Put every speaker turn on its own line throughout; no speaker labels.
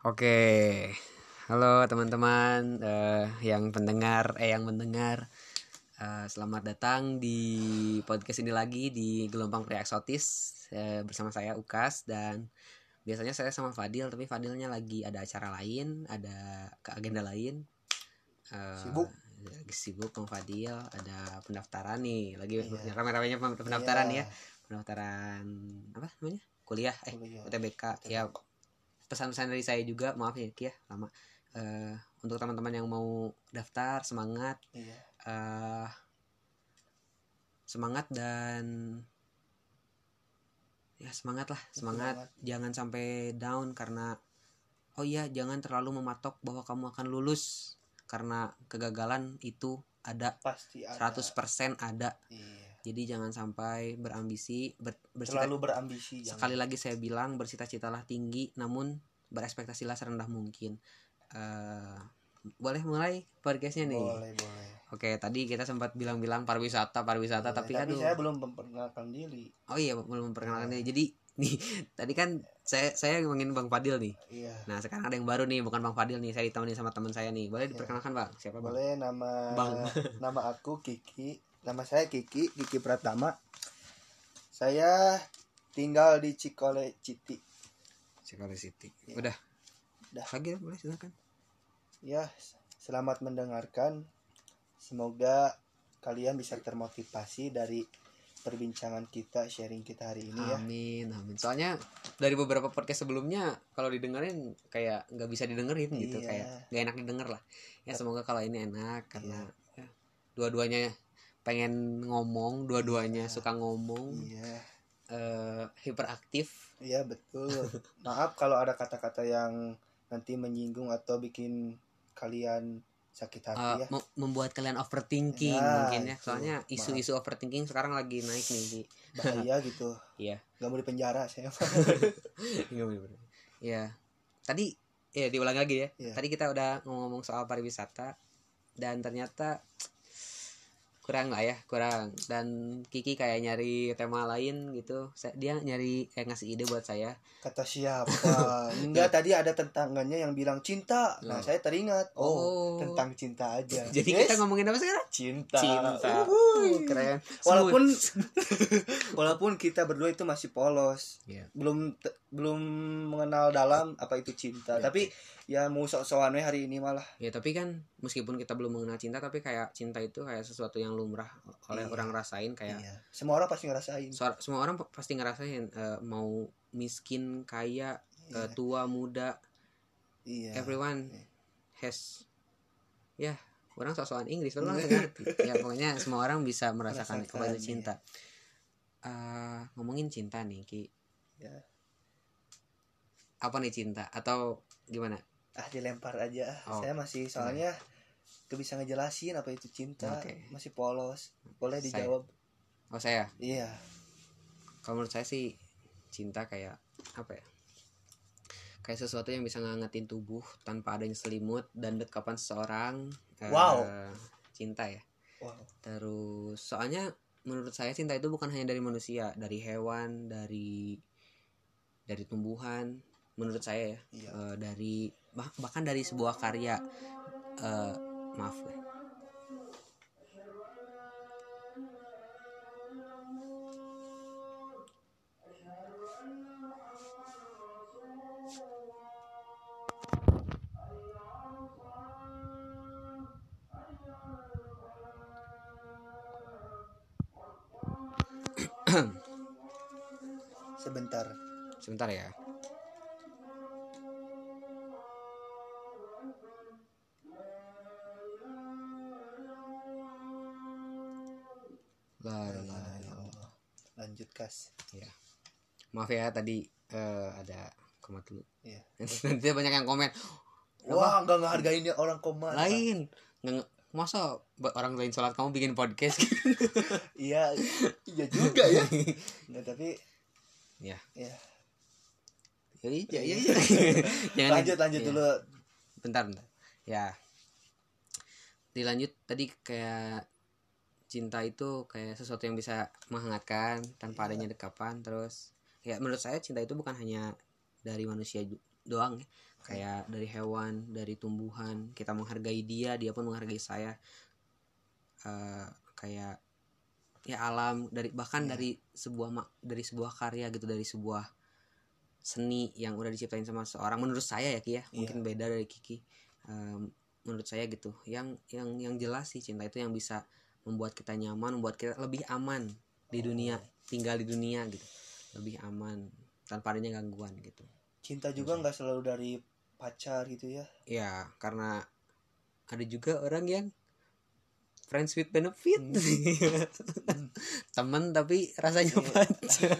Oke, halo teman-teman eh, yang pendengar, eh yang mendengar, Eh, selamat datang di podcast ini lagi di Gelombang Pria Eksotis Eh, bersama saya Ukas dan biasanya saya sama Fadil, tapi Fadilnya lagi ada acara lain, ada ke agenda lain. Eh,
Sibuk.
Lagi sibuk Bang Fadil, ada pendaftaran nih, lagi
Iya.
rame-ramenya pendaftaran
Iya,
ya, pendaftaran apa namanya? Kuliah, eh
kuliah.
UTBK ya pesan-pesan dari saya juga maaf ya Ki ya lama Eh, untuk teman-teman yang mau daftar semangat
Iya.
eh semangat dan ya semangat lah semangat jangan sampai down karena oh iya jangan terlalu mematok bahwa kamu akan lulus karena kegagalan itu ada
Pasti ada.
100% ada
Iya.
jadi jangan sampai berambisi ber, bersita-
Terlalu berambisi. jangan.
Sekali lagi saya bilang bersita-citalah tinggi namun berekspektasilah serendah mungkin. Eh, boleh mulai podcastnya nih.
Boleh, boleh.
Oke, tadi kita sempat bilang-bilang pariwisata, pariwisata,
Boleh.
tapi
Tapi
aduh.
saya belum memperkenalkan diri.
Oh iya, belum memperkenalkan diri. Jadi nih, tadi kan saya saya ngomongin Bang Fadil nih.
Iya.
Nah, sekarang ada yang baru nih, bukan Bang Fadil nih. Saya ditemani sama teman saya nih. Boleh diperkenalkan, Bang? Siapa, Bang?
Boleh nama
Bang.
nama aku Kiki. Nama saya Kiki, Kiki Pratama. Saya tinggal di Cikole Citi.
Cikole City.
Iya.
Udah.
Udah.
Lagi boleh silakan.
Ya, selamat mendengarkan. Semoga kalian bisa termotivasi dari perbincangan kita, sharing kita hari ini ya.
Amin, amin. Soalnya dari beberapa podcast sebelumnya kalau didengerin kayak nggak bisa didengerin gitu,
Iya.
kayak nggak enak didengar lah. Ya semoga kalau ini enak karena ya, dua-duanya pengen ngomong, dua-duanya
Iya.
suka ngomong,
Iya.
Eh, hiperaktif.
Iya betul. Maaf kalau ada kata-kata yang nanti menyinggung atau bikin kalian sakit hati
eh,
ya.
mem- membuat kalian overthinking
Ya,
mungkin ya.
itu.
Soalnya isu-isu overthinking sekarang lagi naik nih Ki.
Bahaya gitu.
Iya.
Gak mau di penjara saya.
Iya bener-bener. Ya. Tadi ya diulang lagi ya.
Iya.
Tadi kita udah ngomong soal pariwisata dan ternyata kurang lah ya, kurang. Dan Kiki kayak nyari tema lain gitu. Dia nyari kayak ngasih ide buat saya.
Kata siapa? Enggak tadi ada tentangannya yang bilang cinta. Nah
Oh.
saya teringat. Oh,
Oh.
tentang cinta aja.
Jadi
Yes,
kita ngomongin apa sekarang?
cinta.
Cinta.
Uhuy.
Keren.
Walaupun walaupun kita berdua itu masih polos.
Iya.
Belum belum mengenal dalam apa itu cinta.
Iya.
Tapi ya mau sok-sokan hari ini malah.
Ya tapi kan meskipun kita belum mengenal cinta tapi kayak cinta itu kayak sesuatu yang lumrah oleh
Iya.
orang rasain kayak
Iya. Semua orang pasti ngerasain.
so- semua orang pasti ngerasain eh, mau miskin, kaya, eh,
Iya.
tua, muda,
Iya.
everyone
Iya.
has ya orang sok-sokan Inggris orang nggak ngerti ya pokoknya semua orang bisa merasakan
Merasakan,
itu cinta Eh, ngomongin cinta nih Ki
Ya.
apa nih cinta atau gimana
Ah dilempar aja.
Oh.
Saya masih soalnya gak bisa ngejelasin apa itu cinta.
Oke.
Masih polos. Boleh
Saya.
dijawab.
oh saya
Iya.
kalau menurut saya sih cinta kayak apa ya kayak sesuatu yang bisa ngangetin tubuh tanpa adanya selimut dan dekapan seseorang Eh,
Wow.
cinta ya
Wow.
terus soalnya menurut saya cinta itu bukan hanya dari manusia dari hewan dari dari tumbuhan menurut saya ya
Iya.
Eh, dari bah- bahkan dari sebuah karya eh, maaf ya.
Lanjut kas.
maaf ya tadi eh, ada komat dulu
Iya.
nanti banyak yang komen
Wah, nggak ngehargain ya orang koma.
lain nggak masa orang lain sholat kamu bikin podcast
Iya, iya juga ya. Nggak, tapi
ya
ya.
ya iya iya iya Jangan
lanjut lanjut
iya.
dulu.
bentar bentar ya dilanjut tadi kayak cinta itu kayak sesuatu yang bisa menghangatkan tanpa
Iya.
adanya dekapan terus ya menurut saya cinta itu bukan hanya dari manusia doang ya. Kayak dari hewan dari tumbuhan kita menghargai dia dia pun menghargai saya. Eh, kayak ya alam dari bahkan
Iya.
dari sebuah dari sebuah karya gitu dari sebuah seni yang udah diciptain sama seorang menurut saya ya Ki ya. Mungkin beda dari Kiki. Em, menurut saya gitu. Yang yang yang jelas sih cinta itu yang bisa membuat kita nyaman membuat kita lebih aman di dunia tinggal di dunia gitu. Lebih aman tanpa adanya gangguan gitu.
Cinta juga nggak selalu dari pacar gitu ya?
Ya karena ada juga orang yang friends with benefit. Temen tapi rasanya
Iya.
pacar.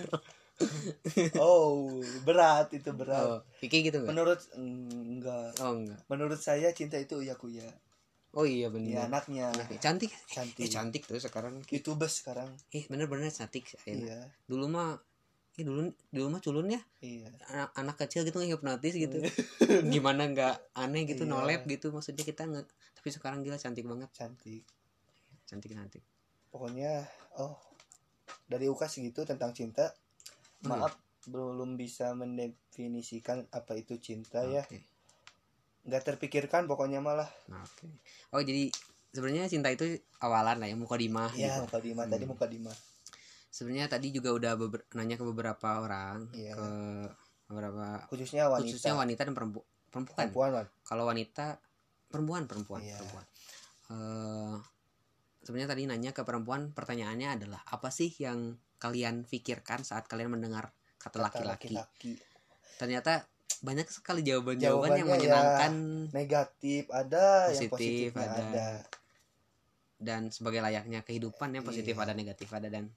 Oh berat itu berat.
Oh Kiki gitu nggak?
Menurut enggak
oh enggak
menurut saya cinta itu uya kuya
oh iya
ya
benar
anaknya.
Cantik. Eh
cantik.
cantik tuh sekarang.
Youtubers sekarang.
Eh bener-bener cantik Aina.
iya.
Dulu mah eh dulu dulu mah culun ya.
Iya.
Anak, anak kecil gitu hipnotis gitu. Gimana nggak aneh gitu
Iya.
nolep gitu. Maksudnya kita nggak tapi sekarang gila cantik banget.
Cantik.
Cantik cantik.
Pokoknya oh dari Uka segitu tentang cinta.
Oh,
maaf belum bisa mendefinisikan apa itu cinta ya.
Oke.
Nggak terpikirkan pokoknya malah
Oke. Oh jadi sebenarnya cinta itu awalan lah ya mukodimah
ya
gitu.
muka dima tadi
Hmm.
muka dima
Sebenarnya tadi juga udah beber- nanya ke beberapa orang
Iya.
ke beberapa
khususnya wanita
khususnya wanita dan perempu- perempuan.
perempuan Wan.
Kalau wanita perempuan perempuan
Iya.
perempuan. Eh, sebenarnya tadi nanya ke perempuan pertanyaannya adalah apa sih yang kalian pikirkan saat kalian mendengar kata
Kata
laki-laki?
laki-laki
Ternyata banyak sekali jawaban-jawaban yang
ya.
menyenangkan.
Negatif ada yang
Positif
positifnya
ada.
ada,
dan sebagai layaknya kehidupan yang positif
Iya.
ada negatif ada. Dan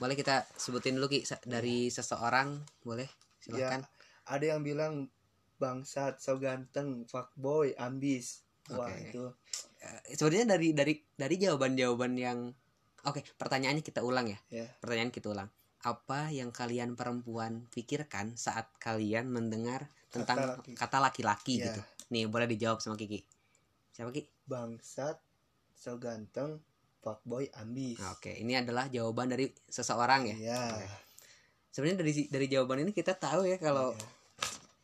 boleh kita sebutin dulu ki dari seseorang. Boleh silakan.
Ada yang bilang bangsat so ganteng fuckboy ambis. Wah
Oke.
itu.
Eh, sebenarnya dari dari dari jawaban-jawaban yang oke pertanyaannya kita ulang ya.
Ya.
pertanyaan kita ulang apa yang kalian perempuan pikirkan saat kalian mendengar tentang kata laki-laki
Ya.
gitu nih boleh dijawab sama Kiki siapa Ki
bangsat so ganteng fuckboy ambis
oke ini adalah jawaban dari seseorang ya
Iya.
Oke. sebenarnya dari dari jawaban ini kita tahu ya kalau
Iya.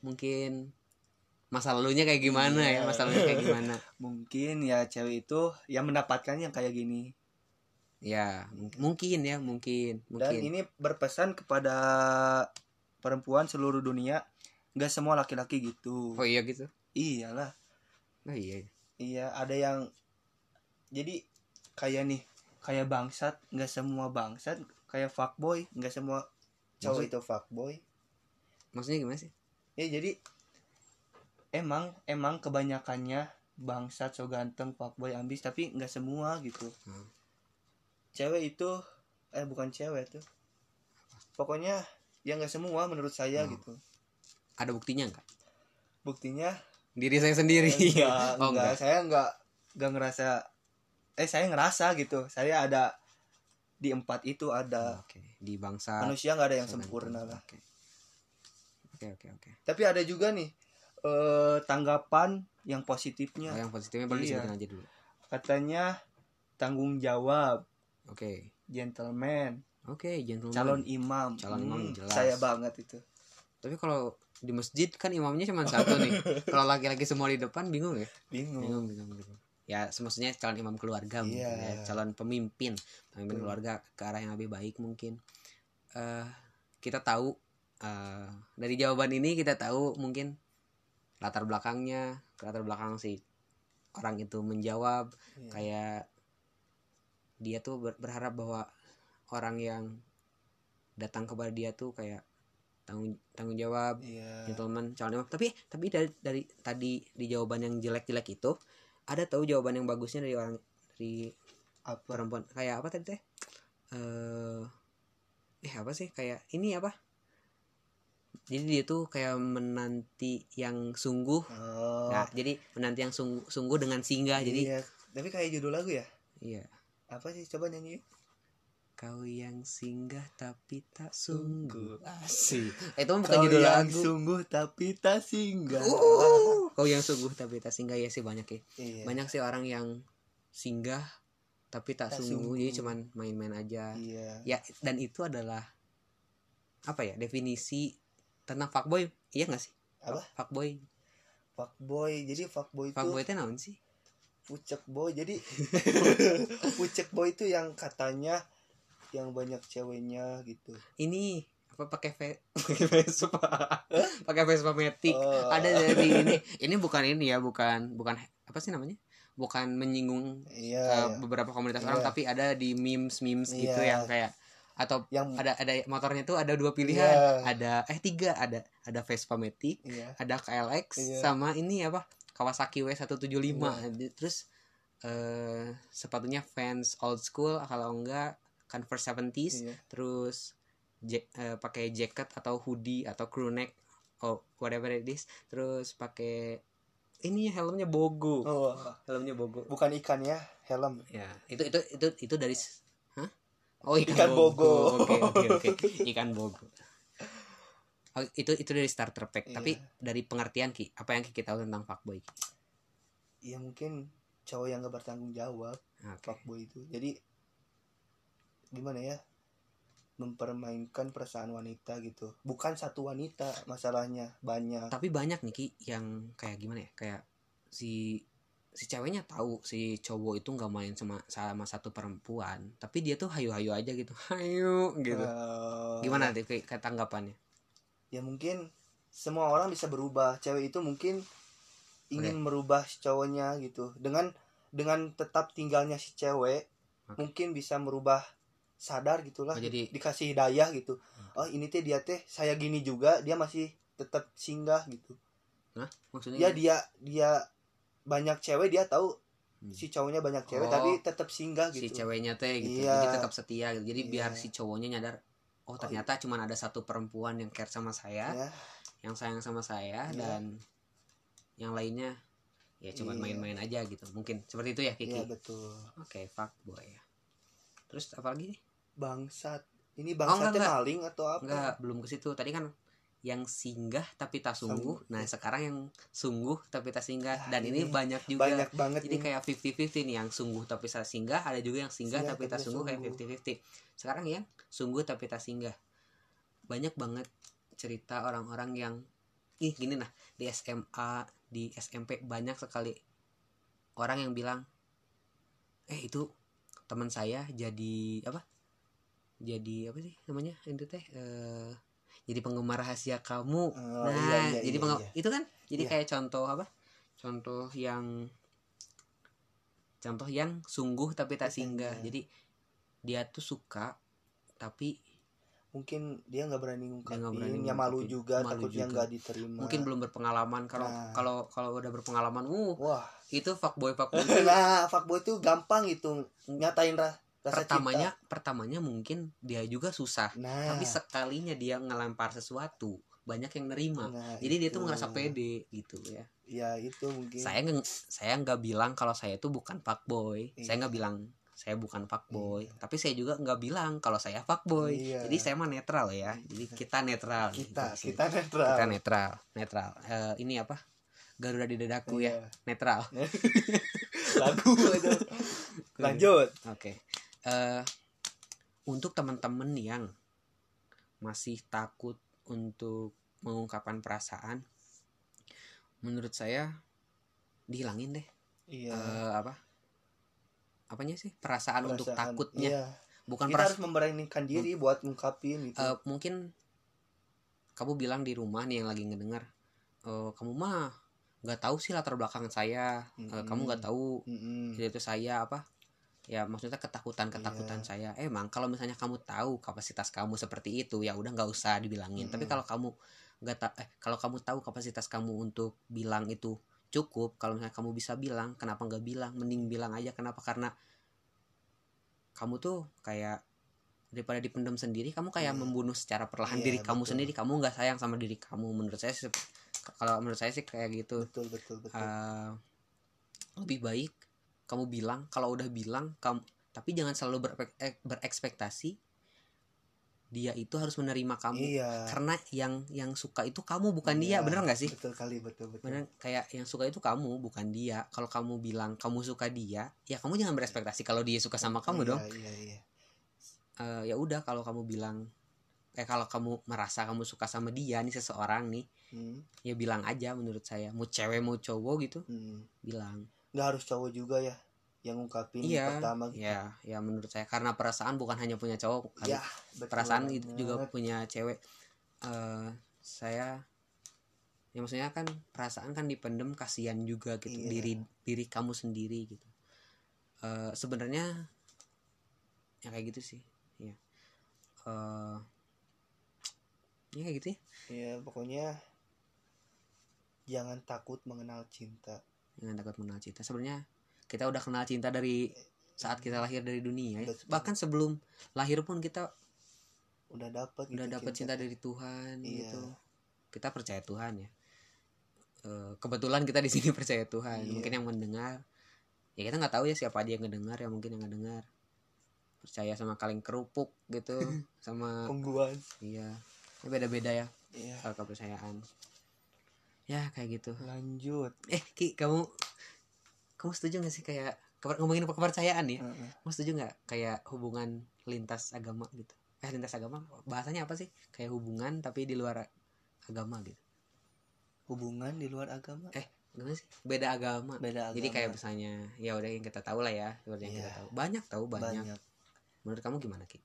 mungkin masa lalunya kayak gimana ya
Iya.
masa lalunya kayak gimana
mungkin ya cewek itu yang mendapatkan yang kayak gini
ya mung- mungkin ya mungkin
dan
mungkin.
ini berpesan kepada perempuan seluruh dunia nggak semua laki-laki gitu.
Oh iya gitu?
Iyalah.
Oh iya.
Iya ada yang jadi kayak nih kayak bangsat nggak semua bangsat kayak fuckboy nggak semua cowok
Maksud-
itu fuckboy.
maksudnya gimana sih?
Ya jadi emang emang kebanyakannya bangsat so ganteng fuckboy ambis tapi nggak semua gitu.
Hmm.
Cewek itu eh bukan cewek tuh. Pokoknya ya nggak semua menurut saya
Hmm.
gitu.
Ada buktinya nggak?
Buktinya?
Diri saya sendiri.
Enggak,
oh
enggak,
enggak
saya enggak enggak ngerasa eh saya ngerasa gitu. Saya ada di empat itu ada.
Oke. Di bangsa
manusia nggak ada yang sempurna lah.
Oke. Oke oke oke.
Tapi ada juga nih eh tanggapan yang positifnya.
Oh, yang positifnya boleh
Iya.
aja dulu.
Katanya tanggung jawab
oke.
Gentleman.
Oke gentleman.
Calon imam.
Calon imam
Hmm,
jelas.
saya banget itu.
Tapi kalau di masjid kan imamnya cuma satu nih. Kalau laki-laki semua di depan bingung ya?
Bingung.
Bingung bingung bingung. Ya maksudnya calon imam keluarga mungkin
Iya.
ya. calon pemimpin. Pemimpin
Betul.
keluarga ke arah yang lebih baik mungkin. Eh kita tahu eh dari jawaban ini kita tahu mungkin latar belakangnya. Latar belakang si orang itu menjawab.
Iya.
kayak dia tuh ber- berharap bahwa orang yang datang kepada dia tuh kayak tanggung tanggung jawab
iya.
gentleman calon imam. Tapi tapi dari dari tadi di jawaban yang jelek-jelek itu ada tahu jawaban yang bagusnya dari orang dari
apa?
perempuan. Kayak apa tadi teh? Eh eh apa sih? Kayak ini apa? Jadi dia tuh kayak menanti yang sungguh.
Oh.
Nah jadi menanti yang sungguh, sungguh dengan singgah. Jadi
iya. tapi kayak judul lagu ya?
Iya
apa sih? Coba nyanyi
kau yang singgah tapi tak sungguh.
Sungguh.
asik. Itu bukan
Kau
judul
yang
lagu.
sungguh tapi tak singgah.
Uh, kau yang sungguh tapi tak singgah ya sih banyak ya.
Iya.
banyak sih orang yang singgah tapi tak,
Tak
sungguh,
sungguh.
jadi cuman main-main aja.
Iya.
ya dan itu adalah apa ya definisi tentang fuckboy. Iya gak sih?
Apa?
fuckboy.
Fuckboy. Jadi fuckboy itu
fuckboy itu naon sih
pucek boy jadi pucek boy itu yang katanya yang banyak ceweknya gitu
ini apa pakai ve- pakai Vespa pakai Vespa Matic
Oh.
ada dari ini ini bukan ini ya bukan bukan apa sih namanya bukan menyinggung
iya
uh,
iya.
beberapa komunitas
Iya.
orang tapi ada di memes memes gitu
Iya.
yang kayak atau
yang
ada ada motornya tuh ada dua pilihan
Iya.
ada eh tiga ada ada Vespa Matic
iya
ada KLX
Iya.
sama ini apa Kawasaki W175
Iya.
Di- terus eh sepatunya fans old school kalau enggak Converse 70s
iya.
Terus ja- eh, pakai jacket atau hoodie atau crew neck oh whatever it is. Terus pakai ini helmnya bogo.
Oh.
Helmnya bogo.
Bukan ikan ya helm.
Ya itu itu itu itu dari hah? Oh ikan,
Ikan bogo.
oke oke oke. Ikan bogo Oh, itu itu dari starter pack.
Iya.
tapi dari pengertian ki apa yang kita tahu tentang fuckboy ki?
Ya mungkin cowok yang gak bertanggung jawab
oke.
fuckboy itu. Jadi gimana ya? Mempermainkan perasaan wanita gitu. Bukan satu wanita masalahnya banyak.
Tapi banyak nih ki yang kayak gimana ya? Kayak si si ceweknya tahu si cowok itu nggak main sama sama satu perempuan tapi dia tuh hayu-hayu aja gitu. Hayu gitu.
Eh,
gimana tuh kayak tanggapannya
ya mungkin semua orang bisa berubah cewek itu mungkin ingin merubah si cowoknya gitu dengan dengan tetap tinggalnya si cewek
Oke.
mungkin bisa merubah sadar gitulah
Oh, jadi-
dikasih hidayah gitu oh ini teh dia teh saya gini juga dia masih tetap singgah gitu
Hah? maksudnya
ya dia dia banyak cewek dia tahu
Hmm.
si cowoknya banyak cewek
Oh.
tapi tetap singgah
si
gitu
ceweknya teh gitu
Iya.
jadi tetap setia gitu jadi biar
Iya.
si cowoknya nyadar oh ternyata cuma ada satu perempuan yang care sama saya
ya
yang sayang sama saya
Iya.
dan yang lainnya ya cuma
Iya.
main-main aja gitu mungkin seperti itu ya Kiki
iya betul
oke fuck boy terus apa lagi nih
bangsat ini
Oh,
bangsat
enggak,
teh
enggak.
maling atau apa
Enggak, belum ke situ. Tadi kan yang singgah tapi tak sungguh.
Sungguh.
Nah, sekarang yang sungguh tapi tak singgah.
Ah,
Dan ini,
ini
banyak juga.
banyak banget
Jadi
ini.
kayak 50-50 nih yang sungguh tapi tak singgah, ada juga yang singgah
Singgah
tapi tak sungguh kayak
sungguh.
50-50. Sekarang yang sungguh tapi tak singgah. Banyak banget cerita orang-orang yang ih gini nah, di SMA, di SMP banyak sekali orang yang bilang eh itu teman saya jadi apa? Jadi apa sih namanya? Itu teh eh jadi penggemar rahasia kamu.
Oh,
nah,
iya, iya,
jadi
iya, iya.
itu kan jadi
Iya.
kayak contoh apa? Contoh yang contoh yang sungguh tapi tak
Tak
singgah.
singgah.
Jadi dia tuh suka tapi
mungkin dia nggak berani ngungkapin
nggak berani
ya malu juga
Malu
takutnya
juga.
nggak diterima
mungkin belum berpengalaman kalau
Nah.
kalau kalau udah berpengalaman uh
wah
itu fuckboy fuckboy
nah fuckboy itu gampang gitu nyatain ra- rasa
pertamanya pertamanya mungkin dia juga susah.
Cinta nah.
Tapi sekalinya dia ngelempar sesuatu banyak yang nerima.
Nah,
jadi dia tuh
itu.
ngerasa pede gitu ya.
Ya itu mungkin.
Saya nggak saya nggak bilang kalau saya itu bukan fuckboy. Saya
Iya.
nggak bilang saya bukan fuckboy.
Iya.
tapi saya juga nggak bilang kalau saya fuckboy.
Iya.
jadi saya mah netral ya. Jadi kita netral
kita
gitu.
kita netral.
Kita netral netral. Eh, ini apa? Garuda di dadaku ya.
Iya.
netral.
Lagu itu lanjut.
Oke Eh, untuk teman-teman yang masih takut untuk mengungkapkan perasaan menurut saya dihilangin deh
iya
eh, apa apanya sih perasaan, untuk
perasaan.
takutnya
Iya.
bukan
kita harus memberanikan diri buat ngungkapin gitu
eh, mungkin kamu bilang di rumah nih yang lagi ngedengar eh, kamu mah nggak tahu sih latar belakang saya Eh,
Mm-mm.
kamu nggak tahu
Mm-mm.
itu saya apa ya maksudnya ketakutan ketakutan
Iya.
saya Eh, emang kalau misalnya kamu tahu kapasitas kamu seperti itu ya udah nggak usah dibilangin tapi
Mm-mm.
kalau kamu nggak ta eh kalau kamu tahu kapasitas kamu untuk bilang itu cukup kalau misalnya kamu bisa bilang kenapa nggak bilang mending bilang aja kenapa karena kamu tuh kayak daripada dipendam sendiri kamu kayak
Iya.
membunuh secara perlahan
Iya,
diri kamu
betul.
sendiri kamu nggak sayang sama diri kamu menurut saya kalau menurut saya sih kayak gitu
betul betul betul
Eh, lebih baik kamu bilang kalau udah bilang kamu tapi jangan selalu eh, berekspektasi dia itu harus menerima kamu.
Iya.
Karena yang yang suka itu kamu bukan dia
Iya,
bener nggak sih?
betul kali betul betul.
Bener kayak yang suka itu kamu bukan dia. Kalau kamu bilang kamu suka dia ya kamu jangan berekspektasi kalau dia suka sama kamu
Iya,
dong.
iya iya.
Eh, ya udah kalau kamu bilang eh kalau kamu merasa kamu suka sama dia nih seseorang nih
Hmm,
ya bilang aja menurut saya. Mau cewek mau cowok gitu
hmm.
bilang
nggak harus cowok juga ya yang ngungkapin
iya
pertama gitu.
ya ya menurut saya. Karena perasaan bukan hanya punya cowok kan?
Ya,
perasaan itu juga punya cewek. Eh saya ya maksudnya kan perasaan kan dipendem kasihan juga gitu.
Iya.
diri diri kamu sendiri gitu. Eh sebenarnya ya kayak gitu sih ya eh ya kayak gitu ya.
Ya pokoknya jangan takut mengenal cinta
jangan takut mengenal cinta. Sebenarnya kita udah kenal cinta dari saat kita lahir dari dunia ya. Bahkan sebelum lahir pun kita
udah dapat
udah
gitu
dapat cinta dari Tuhan
Iya.
gitu. Kita percaya Tuhan ya. Eh, kebetulan kita di sini percaya Tuhan.
Iya.
mungkin yang mendengar ya kita nggak tahu ya siapa aja yang ngedengar ya mungkin yang ngedengar. Percaya sama kaleng kerupuk gitu sama
pengguan
iya Ini beda-beda ya
iya.
soal kepercayaan ya kayak gitu.
Lanjut.
Eh Ki kamu kamu setuju gak sih kayak ngomongin kepercayaan ya?
Heeh.
kamu setuju nggak kayak hubungan lintas agama gitu? Eh lintas agama bahasanya apa sih? Kayak hubungan tapi di luar agama gitu.
Hubungan di luar agama?
Gimana sih? Beda agama.
Beda agama
jadi kayak misalnya ya udah yang kita tahu lah ya seperti yang kita
Iya.
tahu. Banyak tahu banyak.
banyak.
Menurut kamu gimana ki?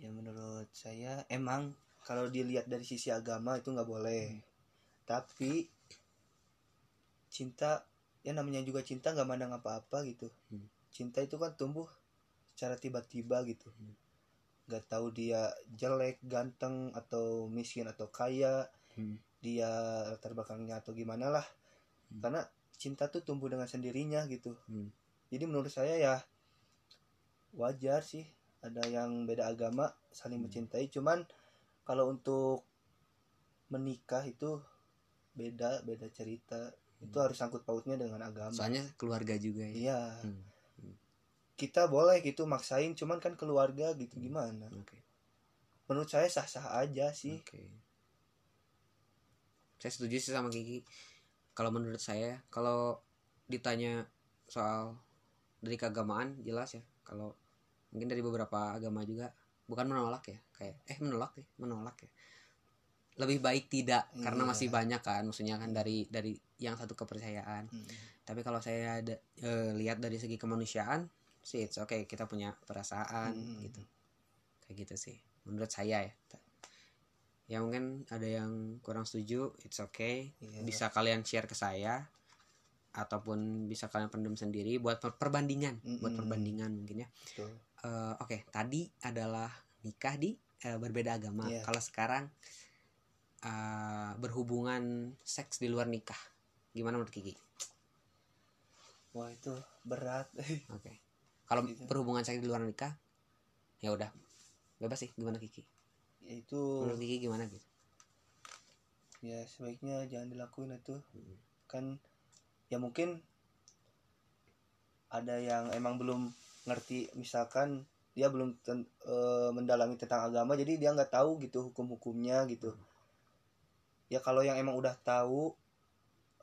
Ya menurut saya emang kalau dilihat dari sisi agama itu nggak boleh.
Hmm.
Tapi cinta ya namanya juga cinta nggak mandang apa-apa gitu
Hmm.
cinta itu kan tumbuh secara tiba-tiba gitu
Hmm.
nggak tahu dia jelek ganteng atau miskin atau kaya
Hmm.
dia latar belakangnya atau gimana lah
Hmm.
karena cinta tuh tumbuh dengan sendirinya gitu
Hmm.
jadi menurut saya ya wajar sih ada yang beda agama saling
Hmm.
mencintai cuman kalau untuk menikah itu beda beda cerita. Itu
Hmm.
harus sangkut pautnya dengan agama.
Soalnya keluarga juga ya.
Iya.
Hmm.
kita boleh gitu maksain cuman kan keluarga gitu gimana?
Oke.
Menurut saya sah sah aja sih.
Oke. Saya setuju sih sama Kiki. Kalau menurut saya kalau ditanya soal dari keagamaan jelas ya. Kalau mungkin dari beberapa agama juga bukan menolak ya kayak eh menolak ya menolak ya lebih baik tidak karena
Iya.
masih banyak kan maksudnya kan dari dari yang satu kepercayaan
Hmm.
tapi kalau saya ada eh, lihat dari segi kemanusiaan sih it's okay kita punya perasaan
Hmm.
gitu kayak gitu sih menurut saya ya ya mungkin ada yang kurang setuju it's okay
Iya.
bisa kalian share ke saya ataupun bisa kalian pendem sendiri buat per- perbandingan buat
Mm-mm.
perbandingan mungkin ya
Betul.
Eh, oke tadi adalah nikah di eh, berbeda agama
Iya.
kalau sekarang eh, berhubungan seks di luar nikah. Gimana menurut Kiki?
Wah itu berat.
Oke. Kalau
Gitu.
berhubungan seks di luar nikah ya udah. Bebas sih gimana Kiki?
Ya itu
menurut Kiki gimana gitu?
Ya sebaiknya jangan dilakuin itu.
Hmm.
kan ya mungkin ada yang emang belum ngerti misalkan dia belum ten- eh, mendalami tentang agama jadi dia nggak tahu gitu hukum-hukumnya gitu ya kalau yang emang udah tahu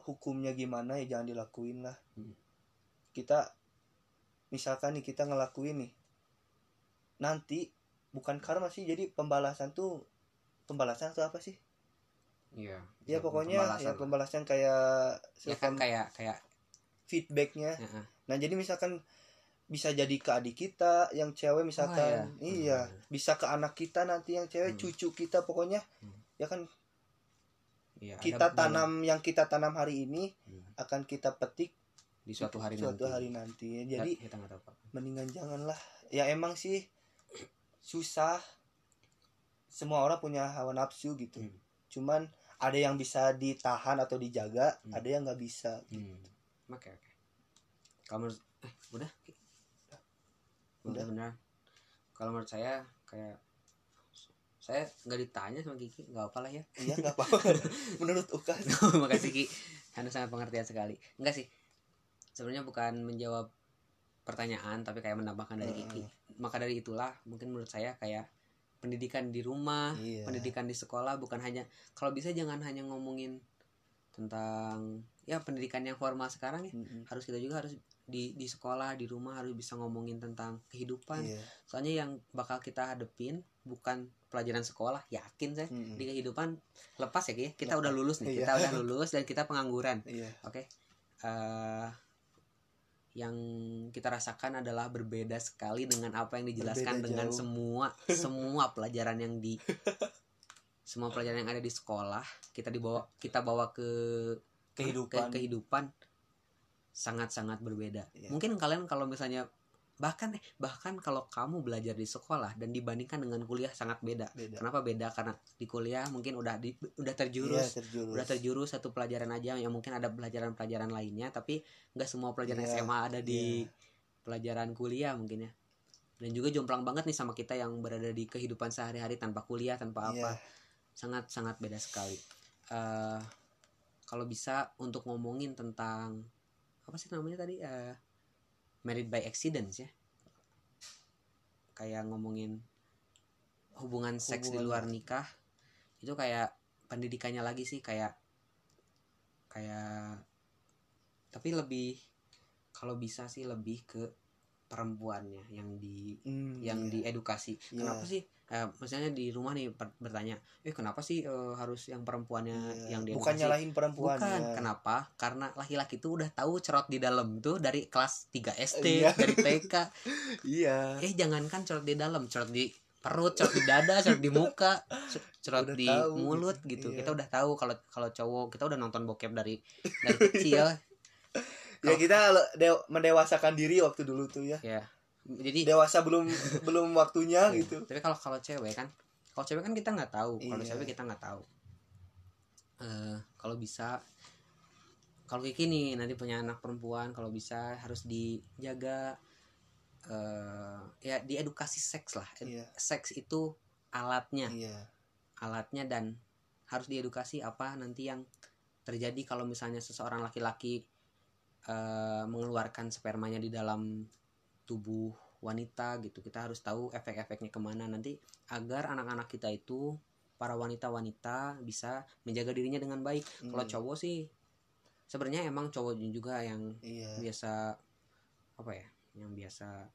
hukumnya gimana ya jangan dilakuin lah
Hmm.
kita misalkan nih kita ngelakuin nih nanti bukan karma sih jadi pembalasan tuh pembalasan atau apa sih
Iya.
ya pokoknya ya pembalasan kayak
ya kan kayak kayak
feedbacknya
ya, ah.
nah jadi misalkan bisa jadi ke adik kita yang cewek misalkan
Oh,
iya
Hmm.
bisa ke anak kita nanti yang cewek
Hmm.
cucu kita pokoknya
Hmm.
ya kan
Ada
kita
beberapa-
tanam yang kita tanam hari ini
Hmm.
akan kita petik
di suatu hari
suatu
nanti.
hari nanti
Ya,
jadi
kita nggak tahu Pak.
mendingan janganlah ya emang sih susah semua orang punya hawa nafsu gitu
Hmm.
cuman ada yang bisa ditahan atau dijaga
Hmm.
ada yang nggak bisa
Hmm. Oke oke. Kalau menurut eh udah Ki?
Udah.
udah benar. Kalau menurut saya kayak saya nggak ditanya sama Kiki nggak apa lah ya.
Iya nggak apa-apa. Menurut Ukas
makasih Ki. Anda sangat pengertian sekali. Enggak sih. Sebenarnya bukan menjawab pertanyaan tapi kayak menambahkan dari Kiki. Maka dari itulah mungkin menurut saya kayak pendidikan di rumah
Iya.
pendidikan di sekolah bukan hanya kalau bisa jangan hanya ngomongin tentang ya pendidikan yang formal sekarang ya.
Mm-mm.
harus kita juga harus di di sekolah di rumah harus bisa ngomongin tentang kehidupan
Iya.
soalnya yang bakal kita hadepin bukan pelajaran sekolah yakin saya
Mm-mm.
di kehidupan lepas ya Ki, ya kita
Lepas.
udah lulus nih
Iya.
kita udah lulus dan kita pengangguran
Iya.
oke Eh, yang kita rasakan adalah berbeda sekali dengan apa yang dijelaskan
Berbeda
dengan
jauh.
semua semua pelajaran yang di semua pelajaran yang ada di sekolah kita dibawa kita bawa ke
Kehidupan.
ke kehidupan sangat-sangat berbeda.
Iya.
Mungkin kalian kalau misalnya bahkan eh bahkan kalau kamu belajar di sekolah dan dibandingkan dengan kuliah sangat beda.
Beda.
Kenapa beda? Karena di kuliah mungkin udah di, udah terjurus
terjurus.
udah terjurus satu pelajaran aja yang mungkin ada pelajaran-pelajaran lainnya tapi nggak semua pelajaran
Iya,
SMA ada di
iya.
pelajaran kuliah mungkin ya. Dan juga jomplang banget nih sama kita yang berada di kehidupan sehari-hari tanpa kuliah, tanpa
Iya.
apa sangat-sangat beda sekali. Eh kalau bisa untuk ngomongin tentang apa sih namanya tadi Eh married by accident ya, kayak ngomongin hubungan seks di
Hubungan
luar
lah.
nikah itu kayak pendidikannya lagi sih kayak kayak tapi lebih kalau bisa sih lebih ke perempuannya yang di
Hmm,
yang
iya.
diedukasi.
Iya.
Kenapa sih? Eh, misalnya di rumah nih per- bertanya, eh kenapa sih eh, harus yang perempuannya
Iya.
yang
bukan
diedukasi?
nyalahin perempuan
Bukan.
ya.
Kenapa? Karena laki-laki itu udah tahu cerot di dalam tuh dari kelas 3 SD,
Iya.
dari TK.
Iya.
Eh jangankan cerot di dalam, cerot di perut, cerot di dada, cerot di muka, cer- cerot
Udah
di
tahu
mulut
gitu.
gitu.
Iya.
Kita udah tahu kalau kalau cowok kita udah nonton bokep dari dari kecil.
Ya kita mendewasakan diri waktu dulu tuh ya.
ya. Jadi
Dewasa belum belum waktunya
Iya.
gitu.
Tapi kalau kalau cewek kan, kalau cewek kan kita nggak tahu. Kalau
Iya.
cewek kita nggak tahu. Eh kalau bisa, kalau Kiki nih nanti punya anak perempuan, kalau bisa harus dijaga. eh ya diedukasi seks lah. Ed-
Iya.
Seks itu alatnya,
Iya.
alatnya dan harus diedukasi apa nanti yang terjadi kalau misalnya seseorang laki-laki eh, mengeluarkan spermanya di dalam tubuh wanita gitu kita harus tahu efek-efeknya ke mana nanti agar anak-anak kita itu para wanita-wanita bisa menjaga dirinya dengan baik kalau
Hmm.
cowok sih sebenarnya emang cowok juga yang
Iya.
biasa apa ya yang biasa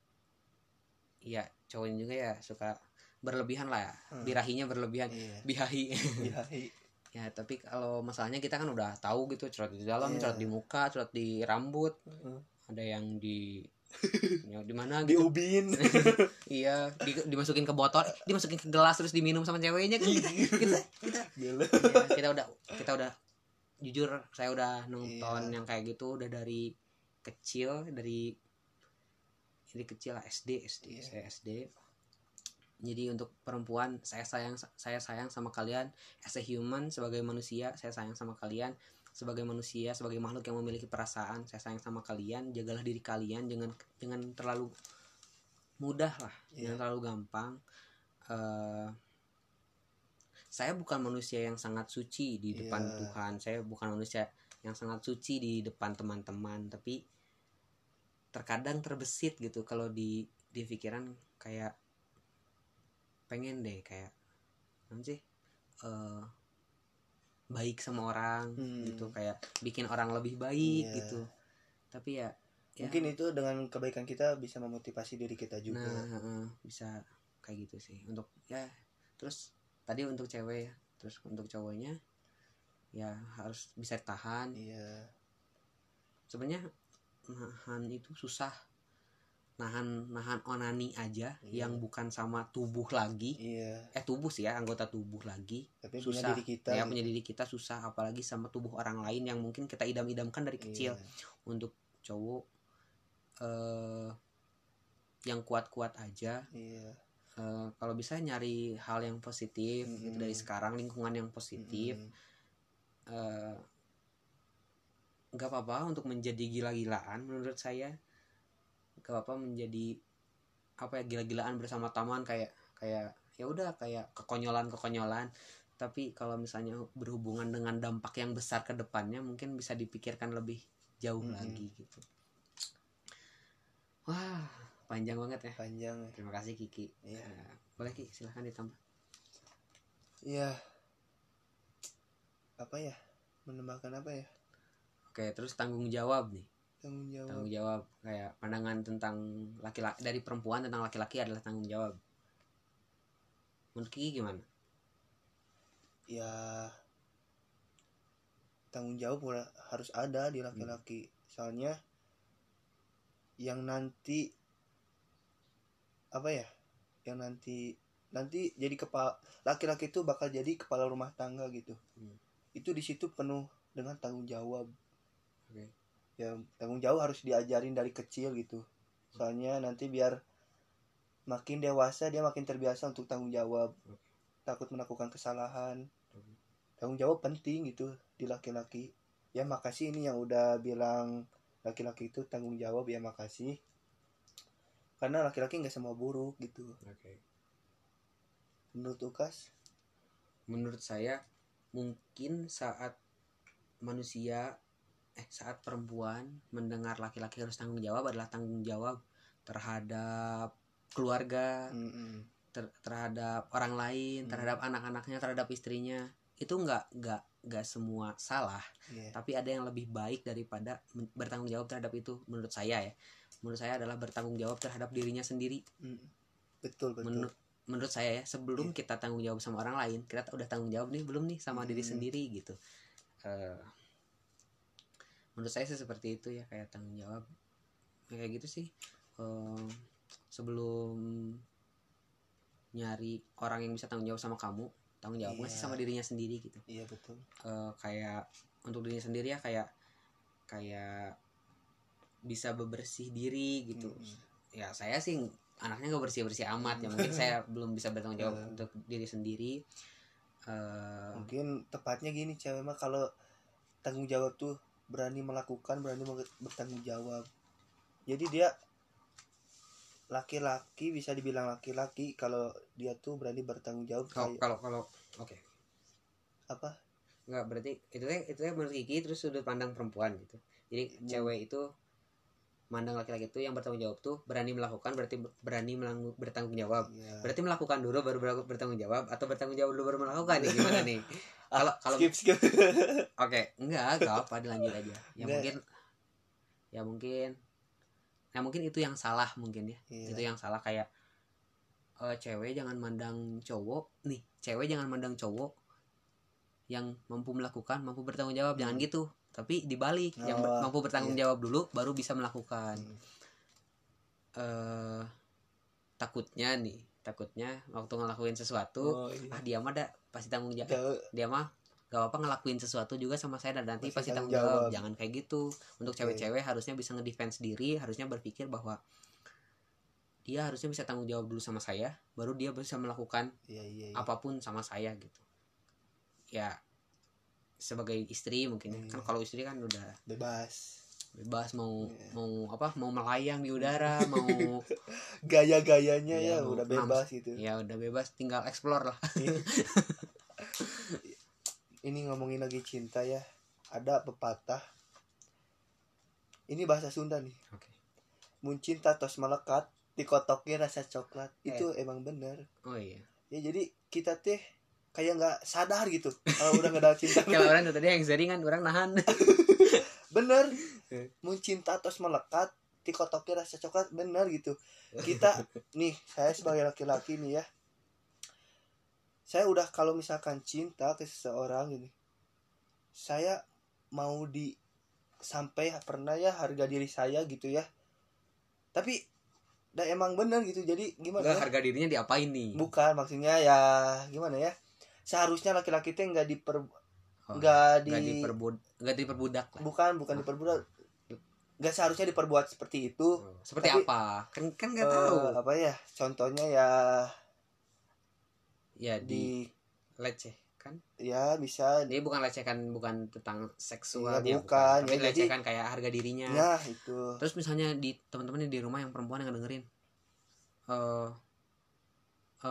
iya cowoknya juga ya suka berlebihan lah ya
Hmm.
birahinya berlebihan
Iya.
bihahi
Iya.
ya tapi kalau masalahnya kita kan udah tahu gitu cerot di dalam cerot di muka cerot di rambut
Heeh.
ada yang di ya, di mana gitu
Diubin.
iya di- dimasukin ke botol dimasukin ke gelas terus diminum sama ceweknya kan kita kita kita,
Gila.
ya, kita udah kita udah jujur saya udah nonton
Iya.
yang kayak gitu udah dari kecil dari dari kecil lah SD SD
Iya.
saya SD jadi untuk perempuan saya sayang saya sayang sama kalian as a human sebagai manusia saya sayang sama kalian sebagai manusia sebagai makhluk yang memiliki perasaan saya sayang sama kalian jagalah diri kalian jangan jangan terlalu mudah lah jangan
Iya.
terlalu gampang Eh, saya bukan manusia yang sangat suci di depan
Iya.
Tuhan saya bukan manusia yang sangat suci di depan teman-teman tapi terkadang terbesit gitu kalau di di pikiran kayak pengen deh kayak apa sih eh, baik sama orang
Hmm.
gitu kayak bikin orang lebih baik
Iya.
gitu tapi ya, ya
Mungkin itu dengan kebaikan kita bisa memotivasi diri kita juga.
nah bisa kayak gitu sih untuk ya terus tadi untuk cewek ya terus untuk cowoknya ya harus bisa tahan
Iya.
sebenarnya nahan itu susah nahan nahan onani aja
Iya.
yang bukan sama tubuh lagi
Iya.
eh tubuh sih ya anggota tubuh lagi
Tapi punya
susah
diri kita.
ya
gitu.
punya diri kita susah apalagi sama tubuh orang lain yang mungkin kita idam-idamkan dari kecil
Iya.
untuk cowok eh yang kuat-kuat aja
Iya.
Eh, kalau bisa nyari hal yang positif gitu
Mm-mm.
dari sekarang lingkungan yang positif
Mm-mm.
eh, nggak apa-apa untuk menjadi gila-gilaan menurut saya nggak apa-apa menjadi apa ya gila-gilaan bersama teman kayak kayak ya udah kayak kekonyolan-kekonyolan tapi kalau misalnya berhubungan dengan dampak yang besar ke depannya mungkin bisa dipikirkan lebih jauh
Mm-mm.
lagi gitu wah panjang banget ya
Panjang ya.
terima kasih Kiki
Iya.
Eh, boleh Ki silahkan ditambah
Iya. Apa ya? menambahkan apa ya
oke terus tanggung jawab nih
tanggung jawab.
Tanggung jawab. Kayak pandangan tentang laki-laki dari perempuan tentang laki-laki adalah tanggung jawab. Menurut Kiki gimana?
Ya tanggung jawab harus ada di laki-laki. Soalnya yang nanti apa ya yang nanti nanti jadi kepala laki-laki itu bakal jadi kepala rumah tangga gitu.
Hmm.
itu di situ penuh dengan tanggung jawab.
Oke.
Ya tanggung jawab harus diajarin dari kecil gitu. Soalnya nanti biar makin dewasa dia makin terbiasa untuk tanggung jawab. Takut melakukan kesalahan. Tanggung jawab penting gitu di laki-laki. Ya makasih ini yang udah bilang laki-laki itu tanggung jawab ya makasih. Karena laki-laki nggak semua buruk gitu.
Oke.
Menurut Ukas?
Menurut saya mungkin saat manusia eh saat perempuan mendengar laki-laki harus tanggung jawab adalah tanggung jawab terhadap keluarga
Mm-mm.
ter- terhadap orang lain
Hmm.
terhadap anak-anaknya terhadap istrinya itu nggak nggak nggak semua salah
Iya.
tapi ada yang lebih baik daripada bertanggung jawab terhadap itu menurut saya ya menurut saya adalah bertanggung jawab terhadap dirinya sendiri
Mm. betul betul
menurut menurut saya ya sebelum
Iya.
kita tanggung jawab sama orang lain kita udah tanggung jawab nih belum nih sama diri
Hmm.
sendiri gitu Eh, menurut saya sih seperti itu ya kayak tanggung jawab. Ya, kayak gitu sih. Eh, sebelum nyari orang yang bisa tanggung jawab sama kamu tanggung jawabnya sih
Iya.
sama dirinya sendiri gitu.
Iya betul.
Eh, kayak untuk dirinya sendiri ya kayak kayak bisa bebersih diri gitu.
Mm-mm.
ya saya sih anaknya nggak bersih bersih amat ya. Mungkin saya belum bisa bertanggung jawab
Eh.
untuk diri sendiri. Eh,
mungkin tepatnya gini cewek mah kalau tanggung jawab tuh berani melakukan berani bertanggung jawab. Jadi dia laki-laki bisa dibilang laki-laki kalau dia tuh berani bertanggung jawab
kalau
kayak
kalau kalau oke.
Apa?
Nggak berarti itu itu menurut Kiki terus sudut pandang perempuan gitu. Jadi
Hmm.
cewek itu mandang laki-laki itu yang bertanggung jawab tuh berani melakukan berarti berani melang- bertanggung jawab
ya.
berarti melakukan dulu baru ber- bertanggung jawab atau bertanggung jawab dulu baru melakukan nih gimana nih kalau kalau
skip skip
Oke, enggak, enggak apa dilanjut aja. Ya mungkin ya mungkin ya mungkin itu yang salah mungkin ya.
Iya.
Itu yang salah kayak eh, cewek jangan mandang cowok nih, cewek jangan mandang cowok yang mampu melakukan, mampu bertanggung jawab, jangan gitu. Tapi dibalik, yang ber-
Hmm. Oh,
mampu bertanggung
iya.
jawab dulu baru bisa melakukan.
Hmm.
Eh takutnya nih, takutnya waktu ngelakuin sesuatu,
oh, iya.
ah dia mah ada pasti tanggung jawab
Jauh.
dia mah gak apa ngelakuin sesuatu juga sama saya dan nanti
Pasti
pasti tanggung jawab.
jawab.
jangan kayak gitu untuk
Oke.
cewek-cewek harusnya bisa ngedefense diri harusnya berpikir bahwa dia harusnya bisa tanggung jawab dulu sama saya baru dia bisa melakukan
iya iya, iya.
apa pun sama saya gitu ya sebagai istri mungkin ya. kan
Hmm.
kalau istri kan udah
bebas.
bebas mau
Iya.
mau apa mau melayang di udara mau
gaya-gayanya
Iya,
ya
mau
udah bebas gitu.
Ya udah bebas tinggal explore lah.
Ini ngomongin lagi cinta ya. Ada pepatah. Ini bahasa Sunda nih.
Oke.
Mun cinta tos melekat dikotoknya rasa coklat. Itu emang bener.
Oh iya.
Ya jadi kita teh kayak nggak sadar gitu kalau udah nggak ada cinta.
Kalau orang tuh tadi yang sering kan orang nahan.
Bener.
Eh.
mun cinta tos melekat dikotoknya rasa coklat bener gitu. Kita nih saya sebagai laki-laki nih ya. Saya udah kalau misalkan cinta ke seseorang ini saya mau di sampai pernah ya harga diri saya gitu ya. Tapi dah emang bener gitu jadi gimana
Enggak
ya?
harga dirinya diapain nih?
Bukan maksudnya ya gimana ya seharusnya laki-laki teh nggak diper
Oh,
nggak di
nggak diperbud nggak diperbudak lah.
Bukan bukan diperbudak. Nggak seharusnya diperbuat seperti itu.
Oh, seperti
Tapi-
apa? Kan kan nggak
Eh,
tahu.
apa ya? Contohnya ya
ya di
di
leceh kan
ya bisa
dia bukan lecehkan bukan tentang seksual
Iya,
dia
bukan.
tapi
Ya, jadi-
lecehkan kayak harga dirinya.
Ya itu.
Terus misalnya di teman-teman di rumah yang perempuan yang dengerin eh eh,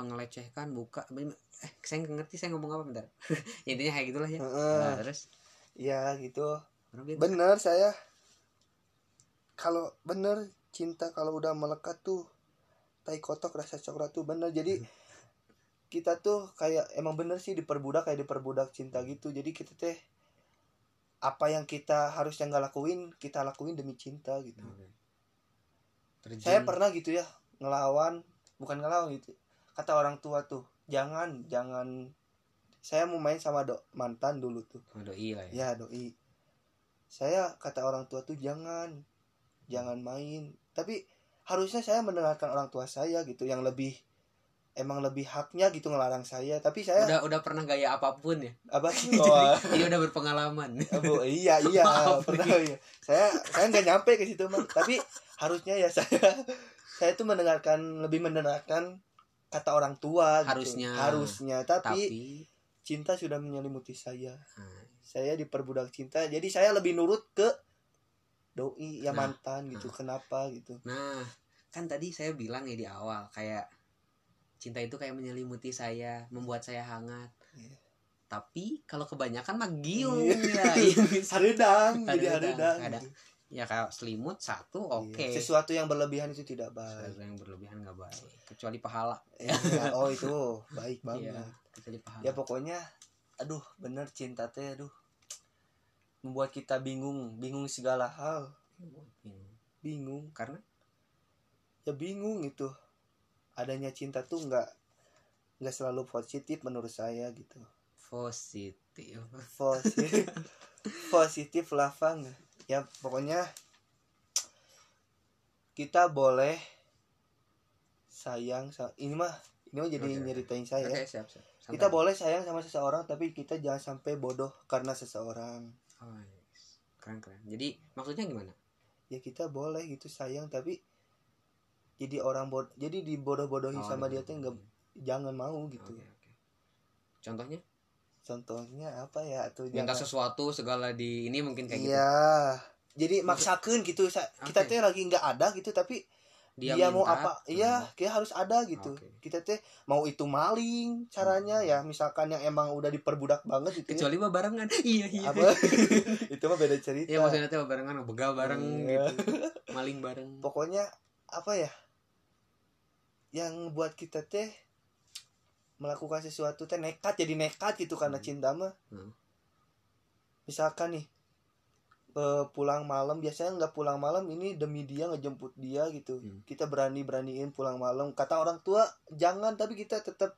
ngelecehkan buka eh saya nggak ngerti saya ngomong apa bentar. Intinya kayak gitulah ya. Nah, terus?
Ya gitu. Bener saya. Kalau bener cinta kalau udah melekat tuh tai kotok rasa coklat tuh bener. Jadi kita tuh kayak emang bener sih diperbudak kayak diperbudak cinta gitu. Jadi kita teh apa yang kita harusnya nggak lakuin kita lakuin demi cinta gitu.
Terjun.
saya pernah gitu ya ngelawan bukan ngelawan gitu kata orang tua tuh jangan jangan saya mau main sama do mantan dulu tuh
Oh, doi lah ya.
ya doi saya kata orang tua tuh jangan jangan main tapi harusnya saya mendengarkan orang tua saya gitu yang lebih emang lebih haknya gitu ngelarang saya tapi saya
Udah udah pernah gaya apa pun ya.
apa
Jadi,
oh,
jadi udah berpengalaman.
Bu, iya iya
Maaf
pernah iya. saya saya nggak nyampe ke situ mah tapi harusnya ya saya saya tuh mendengarkan lebih mendengarkan kata orang tua gitu.
Harusnya.
harusnya tapi,
Tapi
cinta sudah menyelimuti saya
nah,
saya diperbudak cinta jadi saya lebih nurut ke doi ya
Nah,
mantan gitu kenapa gitu
Nah, kan tadi saya bilang ya di awal kayak cinta itu kayak menyelimuti saya, membuat saya hangat.
Iya.
Tapi kalau kebanyakan mah giung
Iya.
ya.
haredang jadi
haredang ada.
gitu.
Ya kayak selimut satu oke.
Iya. sesuatu yang berlebihan itu tidak
Sesuatu
baik
yang berlebihan nggak baik. Kecuali pahala.
Iya, oh itu baik banget
Iya, kecuali pahala.
ya pokoknya aduh bener cinta teh aduh membuat kita bingung bingung segala hal
Bingung.
bingung
Karena
ya bingung itu adanya cinta tuh nggak nggak selalu positif menurut saya gitu
positif.
positif positif lafang ya pokoknya kita boleh sayang sa- ini mah ini mah jadi
oke.
nyeritain saya
Oke, siap, siap. Santai.
kita boleh sayang sama seseorang tapi kita jangan sampai bodoh karena seseorang
Oh, yes. Keren keren. Jadi maksudnya gimana?
ya kita boleh gitu sayang tapi jadi orang bod jadi dibodoh-bodohi
Oh,
sama dia tuh nggak jangan mau gitu
Oke, oke. Contohnya
contohnya apa ya tuh
minta
jangan
sesuatu segala di ini mungkin kayak gitu.
iya jadi maksakan gitu kita
Oke.
teh lagi nggak ada gitu tapi dia, mau
minta,
apa iya kayak harus ada gitu
Oke.
kita teh mau itu maling caranya
Hmm.
ya misalkan yang emang udah diperbudak banget gitu ya.
kecuali mah barengan. Iya, iya.
apa itu mah beda cerita
Iya maksudnya tuh barengan begal bareng
Iya.
gitu. Maling bareng.
pokoknya apa ya yang buat kita teh melakukan sesuatu teh nekat jadi nekat gitu karena
Hmm.
cinta mah
Hmm.
misalkan nih eh, pulang malam biasanya nggak pulang malam ini demi dia ngejemput dia gitu
Hmm.
kita berani beraniin pulang malam kata orang tua jangan tapi kita tetap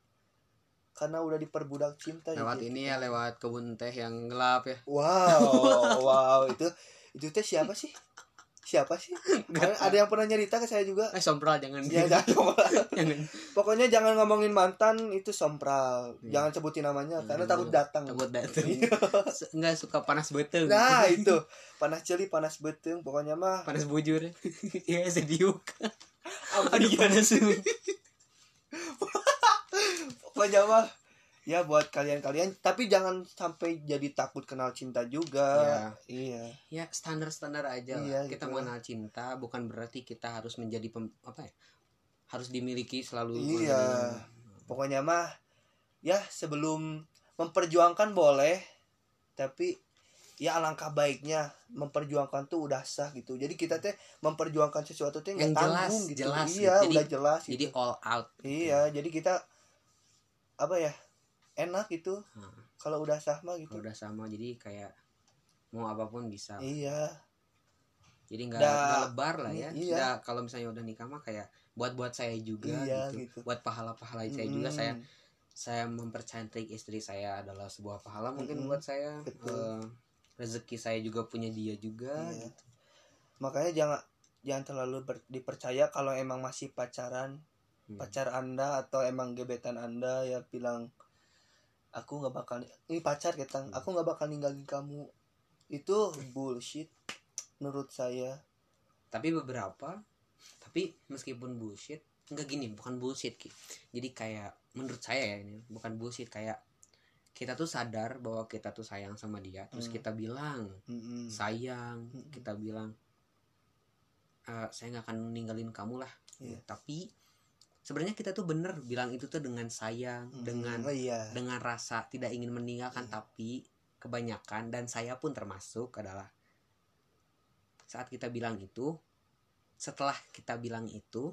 karena udah diperbudak cinta
Lewat
jadi
ini ya lewat kebun teh yang gelap ya.
wow wow itu itu teh siapa sih siapa sih ada, ada yang pernah nyerita ke saya juga
Eh sompral jangan.
ya jangan
jangan.
pokoknya jangan ngomongin mantan itu sompral
Iya.
jangan sebutin namanya
Hmm,
karena takut datang
Takut datang.
Iya.
Enggak suka panas beteng.
nah itu panas celi panas beteng pokoknya mah
Panas bujur. Iya sediuk. Aduh panas.
pokoknya mah ya buat kalian-kalian. Tapi jangan sampai jadi takut kenal cinta juga. Iya.
Ya standar-standar aja lah.
Iya,
kita
gitu.
mengenal cinta bukan berarti kita harus menjadi pem, apa ya? Harus dimiliki selalu
Iya. pokoknya mah ya sebelum memperjuangkan boleh tapi ya alangkah baiknya memperjuangkan tuh udah sah gitu. Jadi kita teh memperjuangkan sesuatu tuh
Yang jelas,
tanggung gitu.
jelas
iya
gitu. Jadi-
udah jelas gitu.
jadi all out
iya jadi kita apa ya enak gitu
Nah,
kalau udah sah mah gitu
kalau udah sama jadi kayak mau apa pun bisa
iya
jadi nggak lebar lah ya
Iya.
Kalau misalnya udah nikah mah kayak buat buat saya juga
Iya,
gitu.
gitu.
buat pahala-pahala saya juga saya saya mempercantik istri saya adalah sebuah pahala mungkin
Mm-mm.
buat saya
Betul.
Eh, rezeki saya juga punya dia juga
Iya.
gitu.
makanya jangan jangan terlalu ber- dipercaya kalau emang masih pacaran
Hmm.
pacar anda atau emang gebetan anda ya bilang aku nggak bakal ini pacar kita
Hmm.
aku nggak bakal ninggalin kamu itu bullshit menurut saya
tapi beberapa tapi meskipun bullshit enggak gini bukan bullshit Ki. jadi kayak menurut saya ya ini bukan bullshit kayak kita tuh sadar bahwa kita tuh sayang sama dia terus
Hmm.
kita bilang
Mm-mm.
sayang
Mm-mm.
kita bilang "Eh, saya nggak akan ninggalin kamu lah
Iya.
tapi sebenarnya kita tuh bener bilang itu tuh dengan sayang
Mm-mm.
dengan
oh, iya
dengan rasa tidak ingin meninggalkan
Iya.
tapi kebanyakan dan saya pun termasuk adalah saat kita bilang itu setelah kita bilang itu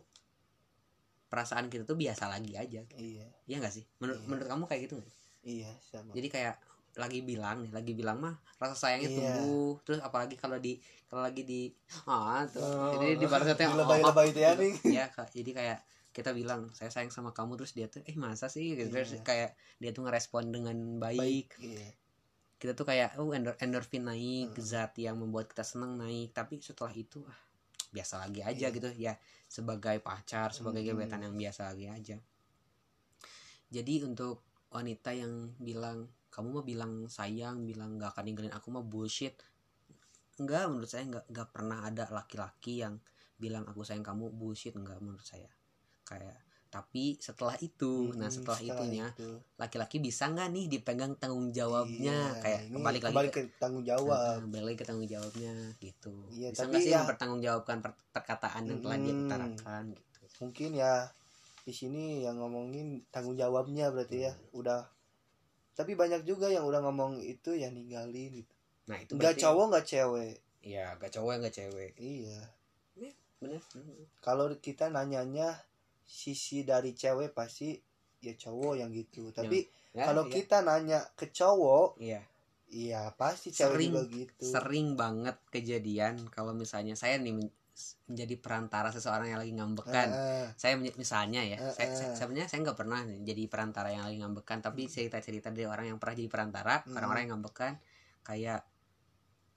perasaan kita tuh biasa lagi aja
iya
iya nggak sih menurut
Iya.
menurut kamu kayak gitu nggak
iya sama
jadi kayak lagi bilang nih lagi bilang mah rasa sayangnya
Iya.
tumbuh terus apalagi kalau di kalau lagi di ah tuh
Oh,
jadi di balasnya
di lebay-lebay itu ya, nih.
ya jadi kayak kita bilang saya sayang sama kamu terus dia tuh eh masa sih gitu terus
Iya.
kayak dia tuh ngerespon dengan baik,
baik iya.
kita tuh kayak oh endor endorfin naik
Hmm.
zat yang membuat kita senang naik tapi setelah itu ah, biasa lagi aja
Iya.
gitu ya sebagai pacar sebagai
Hmm.
gebetan yang biasa lagi aja jadi untuk wanita yang bilang kamu mah bilang sayang bilang nggak akan ninggalin aku mah bullshit enggak menurut saya nggak nggak pernah ada laki-laki yang bilang aku sayang kamu bullshit enggak menurut saya kayak tapi setelah itu. Nah
Mm-mm,
setelah, itunya
itu.
laki-laki bisa nggak nih dipegang tanggung jawabnya?
Iya,
kayak kembali lagi
kembali
ke,
ke tanggung jawab.
Nah, balik ke tanggung jawabnya gitu.
Iya,
bisa
tapi
nggak sih
ya-
mempertanggungjawabkan per- perkataan yang telah dia
Mm.
utarakan gitu?
Mungkin ya di sini yang ngomongin tanggung jawabnya berarti ya udah. Tapi banyak juga yang udah ngomong itu ya ninggalin gitu.
Nah itu
nggak cowok nggak cewek.
Iya nggak cowok nggak cewek.
Iya.
Bener
kalau kita nanyanya sisi dari cewek pasti ya cowok yang gitu. Tapi
Ya,
kalau
iya.
kita nanya ke cowok
iya.
iya pasti cewek
Sering-
juga gitu.
sering banget kejadian kalau misalnya saya nih men- menjadi perantara seseorang yang lagi ngambekan.
Ah,
saya misalnya ya
Eh,
saya, saya- sebenarnya saya nggak pernah jadi perantara yang lagi ngambekan tapi cerita cerita dari orang yang pernah jadi perantara
Hmm.
orang-orang yang ngambekan kayak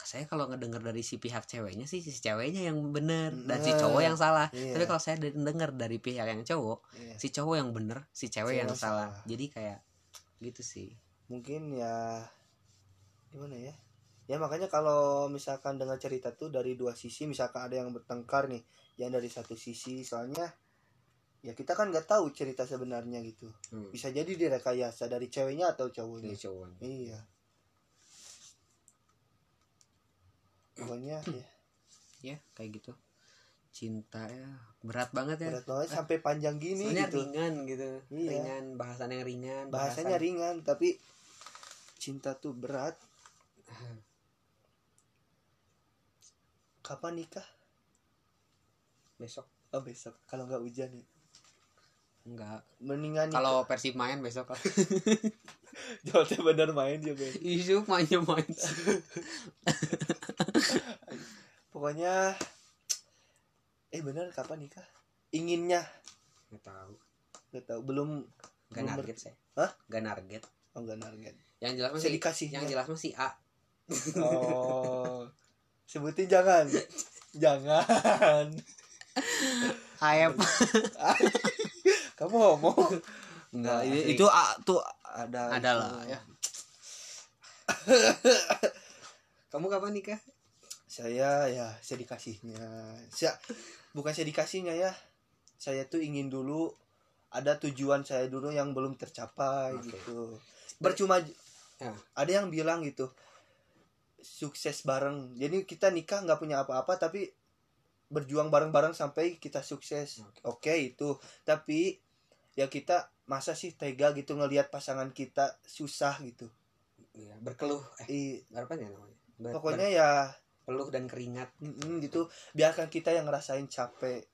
saya kalau ngedenger dari si pihak ceweknya sih si ceweknya yang bener dan si cowok yang salah.
Iya.
tapi kalau saya de- denger dari pihak yang cowok
iya.
si cowok yang bener si cewek
Cewek
yang
yang
salah.
salah.
jadi kayak gitu sih.
Mungkin ya gimana ya? Ya makanya kalau misalkan dengar cerita tuh dari dua sisi misalkan ada yang bertengkar nih yang dari satu sisi soalnya ya kita kan nggak tahu cerita sebenarnya gitu.
Hmm.
bisa jadi direkayasa dari ceweknya atau cowoknya.
Dari cowoknya.
Iya pokoknya ya.
Ya kayak gitu. Cinta ya berat banget ya.
Berat banget sampai panjang gini
Sebenarnya
gitu.
ringan gitu.
Iya.
ringan bahasan yang ringan
bahasanya
bahasan-
ringan tapi cinta tuh berat. Kapan nikah?
Besok.
Oh besok. Kalau nggak hujan ya?
Enggak
mendingan
kalau persib main besok. Lah
Jawabnya bener main dia Ben.
isu mainnya main
pokoknya eh bener kapan nikah? Inginnya.
Nggak tahu.
Nggak tahu belum
nggak narget saya.
Hah?
nggak narget.
Oh nggak narget.
Yang jelas masih
dikasih
yang jelas masih A.
Oh. Sebutin jangan. Jangan.
Ayam
kamu ngomong.
Enggak
Nah,
ini-
itu A tuh ada
ada
itu.
lah ya. Kamu kapan nikah
saya ya saya dikasihnya. Saya bukan saya dikasihnya ya. Saya tuh ingin dulu ada tujuan saya dulu yang belum tercapai
Oke.
gitu. Percuma
Ya.
ada yang bilang gitu sukses bareng. Jadi kita nikah nggak punya apa-apa tapi berjuang bareng-bareng sampai kita sukses. Oke. Itu. Tapi ya kita masa sih tega gitu ngelihat pasangan kita susah gitu?
Iya, berkeluh eh
I,
apa ya namanya? Ber-
pokoknya ya
berpeluh dan keringat
Mm-mm, gitu biarkan kita yang ngerasain capek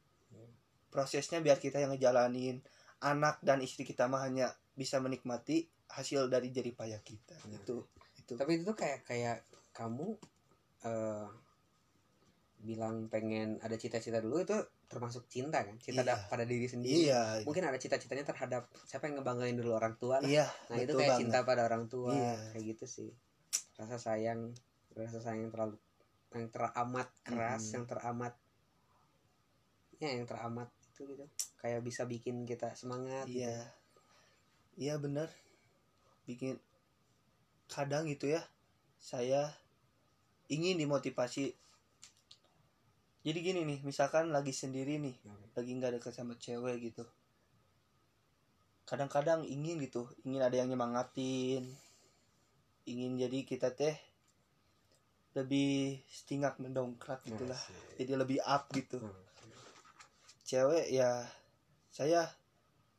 prosesnya biar kita yang ngejalanin anak dan istri kita mah hanya bisa menikmati hasil dari jerih payah kita
Benar.
itu itu
tapi itu tuh kayak kayak kamu eh bilang pengen ada cita-cita dulu itu termasuk cinta kan cinta
Iya.
da- pada diri sendiri
iya
mungkin ada cita-citanya terhadap siapa yang ngebanggain dulu orang tua lah.
iya
nah itu kayak
banget.
cinta pada orang tua
Iya.
kayak gitu sih rasa sayang rasa sayang yang terlalu yang teramat keras
Mhm.
yang teramat ya yang teramat itu gitu kayak bisa bikin kita semangat gitu.
iya iya benar bikin kadang gitu ya saya ingin dimotivasi jadi gini nih misalkan lagi sendiri nih
Oke.
lagi nggak deket sama cewek gitu kadang-kadang ingin gitu ingin ada yang nyemangatin ingin jadi kita teh lebih setingak mendongkrak gitulah
Asik.
jadi lebih up gitu.
Hmm.
cewek ya saya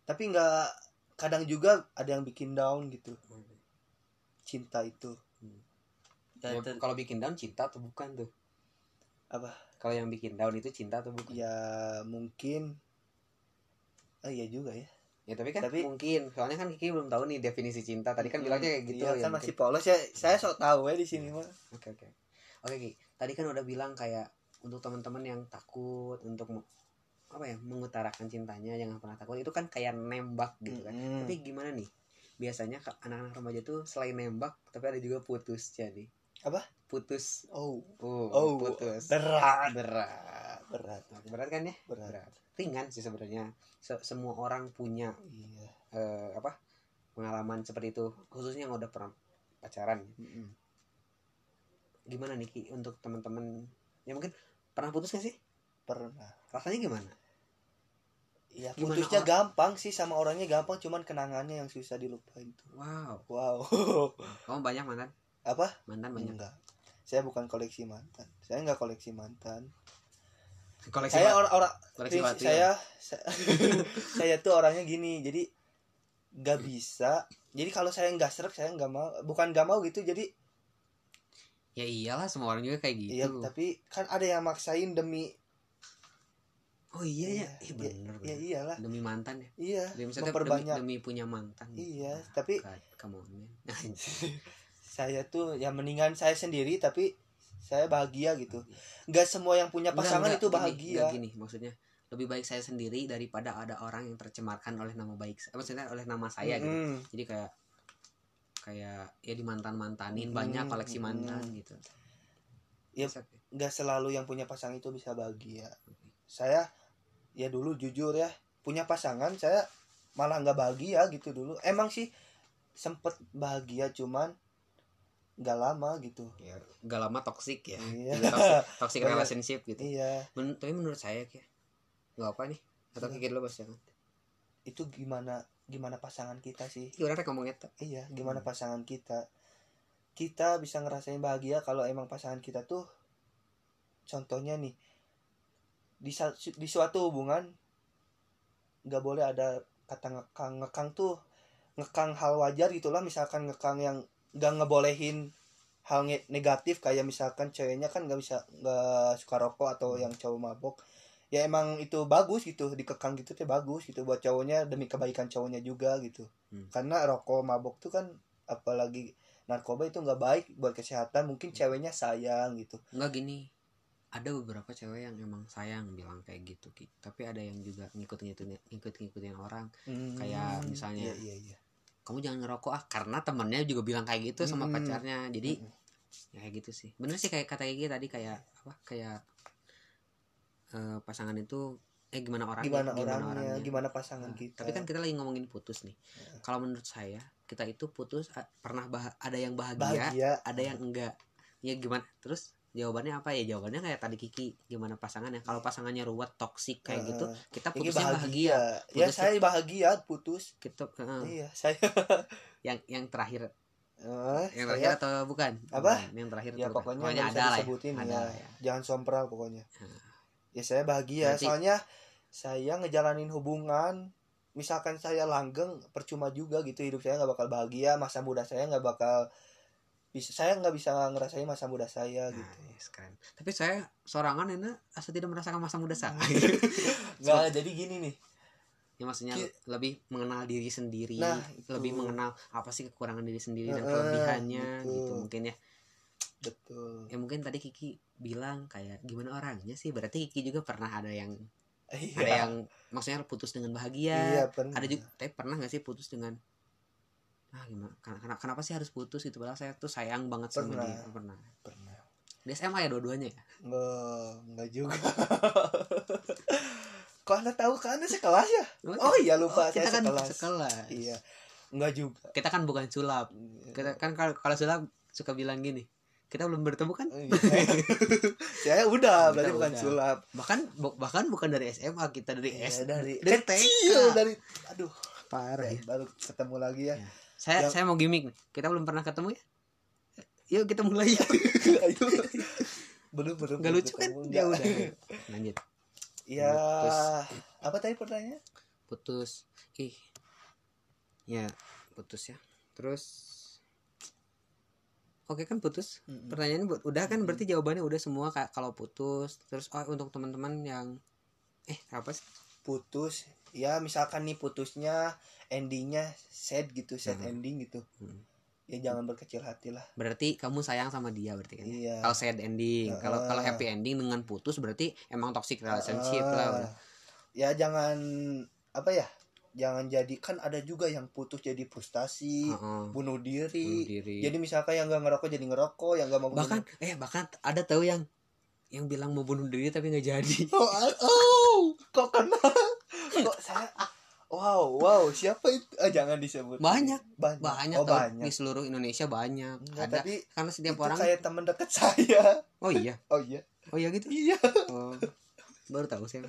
tapi nggak kadang juga ada yang bikin down gitu. Cinta itu.
Hmm.
ya,
Ya, kalau bikin down cinta atau bukan tuh?
Apa?
Kalau yang bikin down itu cinta atau bukan?
Ya mungkin. Ah iya juga ya.
Ya tapi kan
Tapi-
mungkin. Soalnya kan Kiki belum tahu nih definisi cinta. Tadi kan bilangnya kayak gitu
Iya,
ya
kan
mungkin.
masih polos ya. Saya sok tahu ya di sini mah
Oke oke. Oke Ki, tadi kan udah bilang kayak untuk teman-teman yang takut untuk apa ya mengutarakan cintanya jangan pernah takut itu kan kayak nembak gitu kan.
Mm.
Tapi gimana nih? Biasanya ka- anak-anak remaja tuh selain nembak tapi ada juga putus jadi.
Apa?
Putus.
oh
Oh,
Oh,
putus.
berat
Berat.
berat
Berat kan ya?
berat
Ringan sih sebenarnya. Se- semua orang punya
iya
eh, apa? pengalaman seperti itu khususnya yang udah pernah pacaran.
Mm-mm.
Gimana nih Ki untuk teman-teman? Ya mungkin pernah putus gak sih?
pernah.
Rasanya gimana?
Iya
Gimana
putusnya
orang-
gampang sih sama orangnya gampang cuman kenangannya yang susah dilupain tuh.
Wow,
wow.
Kamu banyak mantan?
apa?
Mantan banyak.
enggak. Saya bukan koleksi mantan. Saya enggak koleksi mantan.
Koleksi
saya orang-orang saya saya, saya tuh orangnya gini jadi nggak bisa. Jadi kalau saya nggak serak saya nggak mau. Bukan nggak mau gitu jadi
Ya iyalah semua orang juga kayak gitu.
iya tapi kan ada yang maksain demi
Oh iya ya,
Iya,
Ih, bener,
ya
bener.
iyalah
Demi mantan ya.
iya
Demi,
memperbanyak
demi, demi punya mantan.
iya tapi
come on man.
saya tuh ya mendingan saya sendiri tapi saya bahagia gitu nggak semua yang punya pasangan
enggak,
itu
gini,
bahagia
enggak gini, maksudnya lebih baik saya sendiri daripada ada orang yang tercemarkan oleh nama baik. Maksudnya oleh nama saya gitu.
Mm-mm.
Jadi kayak kayak ya di mantan mantanin
Mm,
banyak koleksi
mm.
mantan gitu.
Ya, nggak selalu yang punya pasangan itu bisa bahagia saya ya dulu jujur ya punya pasangan saya malah nggak bahagia gitu dulu emang sih sempet bahagia cuman nggak lama gitu
ya, gak lama toxic ya.
Iya.
Jadi toxic, relationship gitu.
iya
Men- tapi menurut saya kayak nggak apa nih atau
Iya.
kayak dulu bos jangan
itu gimana gimana pasangan kita sih?
Iya ngomongnya tuh?
Iya gimana
Hmm.
pasangan kita? Kita bisa ngerasain bahagia kalau emang pasangan kita tuh contohnya nih di di suatu hubungan nggak boleh ada kata ngekang ngekang tuh ngekang hal wajar gitulah. Misalkan ngekang yang nggak ngebolehin hal negatif kayak misalkan ceweknya kan nggak bisa nggak suka rokok atau yang cowok mabok ya emang itu bagus gitu dikekang gitu tuh bagus gitu buat cowoknya demi kebaikan cowoknya juga gitu
Hmm.
karena rokok mabok tuh kan apalagi narkoba itu nggak baik buat kesehatan mungkin ceweknya sayang gitu
nggak gini ada beberapa cewek yang emang sayang bilang kayak gitu Ki. tapi ada yang juga ngikut ngikutin ngikut ngikutin orang Kayak
Hmm,
misalnya-
iya iya iya
kamu jangan ngerokok ah karena temennya juga bilang kayak gitu sama
Hmm.
pacarnya jadi
Mm-mm.
ya kayak gitu sih bener sih kayak kata Gigi tadi kayak apa kayak eh, pasangan itu eh gimana orangnya
gimana, orangnya, gimana pasangan
Nah,
kita.
tapi kan kita lagi ngomongin putus nih.
Ya.
kalau menurut saya kita itu putus pernah bah- ada yang bahagia,
bahagia.
ada yang enggak. Ya gimana terus jawabannya apa ya? Jawabannya kayak tadi Kiki gimana pasangannya? Kalau pasangannya ruwet toksik kayak gitu
Heeh.
kita putusnya bahagia,
bahagia, ya
Putus-
saya bahagia putus.
Kita heeh.
iya saya
yang yang terakhir.
Eh,
yang
saya-
terakhir atau bukan?
Apa?
Bukan, yang terakhir
ya pokoknya, bisa
ada lah ya. ada
ya.
lah ya.
Jangan sompral pokoknya. Ya saya bahagia
Berarti-
soalnya saya ngejalanin hubungan misalkan saya langgeng percuma juga gitu hidup saya nggak bakal bahagia masa muda saya nggak bakal bisa saya nggak bisa ngerasain masa muda saya
Nah,
gitu
yes, keren. Tapi saya sorangan ini asal tidak merasakan masa muda saya.
nggak jadi gini nih
ya maksudnya
Ki-
lebih mengenal diri sendiri,
Nah, itu.
lebih mengenal apa sih kekurangan diri sendiri dan kelebihannya
betul.
gitu mungkin ya.
Betul.
Ya mungkin tadi Kiki bilang kayak gimana orangnya sih? Berarti Kiki juga pernah ada yang
iya.
ada yang maksudnya putus dengan bahagia.
iya pernah.
Ada juga tapi pernah nggak sih putus dengan ah gimana kenapa, kenapa sih harus putus gitu? Padahal saya tuh sayang banget sama
Pernah.
dia pernah.
Pernah.
Di SMA ya dua-duanya ya?
Nggak nggak juga. Kok anda tahu kan anda sekelas ya?
Oh,
oh iya lupa
kita
saya
kan
sekelas.
sekelas.
Iya. Nggak juga.
Kita kan bukan sulap. Kita kan kalau kalau sulap suka bilang gini kita belum bertemu kan?
Iya. saya udah berarti bukan sulap.
Bahkan bahkan bukan dari SMA kita dari
Ya,
S
dari
dari
kecil
TK.
dari aduh.
Parah. Ya.
baru ketemu lagi ya.
Ya. saya
Yang-
saya mau gimmick nih. Kita belum pernah ketemu ya? Yuk kita mulai ya
Ayo. belum belum
nggak lucu kan? ya udah lanjut.
Ya
Putus.
apa tadi pertanyaannya?
Putus. Ih. Ya putus ya. Terus oke kan putus. Pertanyaannya bu- udah kan berarti jawabannya udah semua kayak kalau putus terus oh, untuk teman-teman yang eh apa sih?
Putus ya misalkan nih putusnya endingnya sad gitu sad
Hmm.
ending gitu.
Hmm.
ya jangan berkecil hati lah.
Berarti kamu sayang sama dia berarti kan
iya.
Kalau sad ending kalau
Heeh.
kalau happy ending dengan putus berarti emang toxic relationship
Ah,
lah.
Ya jangan apa ya jangan jadi kan ada juga yang putus jadi frustasi
Heeh.
bunuh
Bunuh
diri.
Diri
jadi misalkan yang nggak ngerokok jadi ngerokok yang nggak mau
bahkan eh bahkan ada tahu yang yang bilang mau bunuh diri tapi nggak jadi.
Oh, ah, oh kok kena? Kok saya wow wow siapa itu? Ah, jangan disebut.
Banyak.
banyak.
Banyak
oh, banyak.
Di seluruh Indonesia banyak.
Enggak,
ada.
tapi
karena setiap
itu
orang
kayak teman dekat saya.
Oh iya?
Oh iya.
Oh iya gitu?
Iya.
Oh baru tahu saya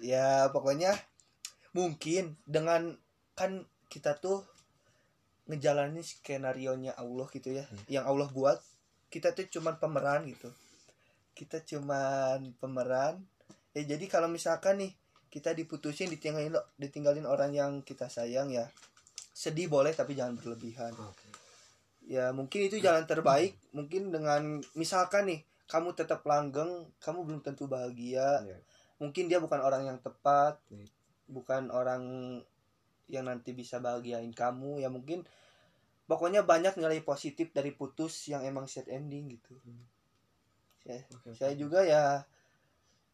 ya pokoknya mungkin dengan kan kita tuh ngejalanin skenario nya Allah gitu ya
Hmm.
yang Allah buat kita tuh cuman pemeran gitu. Kita cuman pemeran. Ya jadi kalau misalkan nih kita diputusin ditinggalin ditinggalin orang yang kita sayang ya sedih boleh tapi jangan berlebihan. Ya mungkin itu jalan terbaik. Mungkin dengan misalkan nih kamu tetap langgeng kamu belum tentu bahagia.
Iya.
Mungkin dia bukan orang yang tepat
Iya.
bukan orang yang nanti bisa bahagiain kamu ya mungkin pokoknya banyak nilai positif dari putus yang emang sad ending gitu.
Hmm.
saya, saya juga ya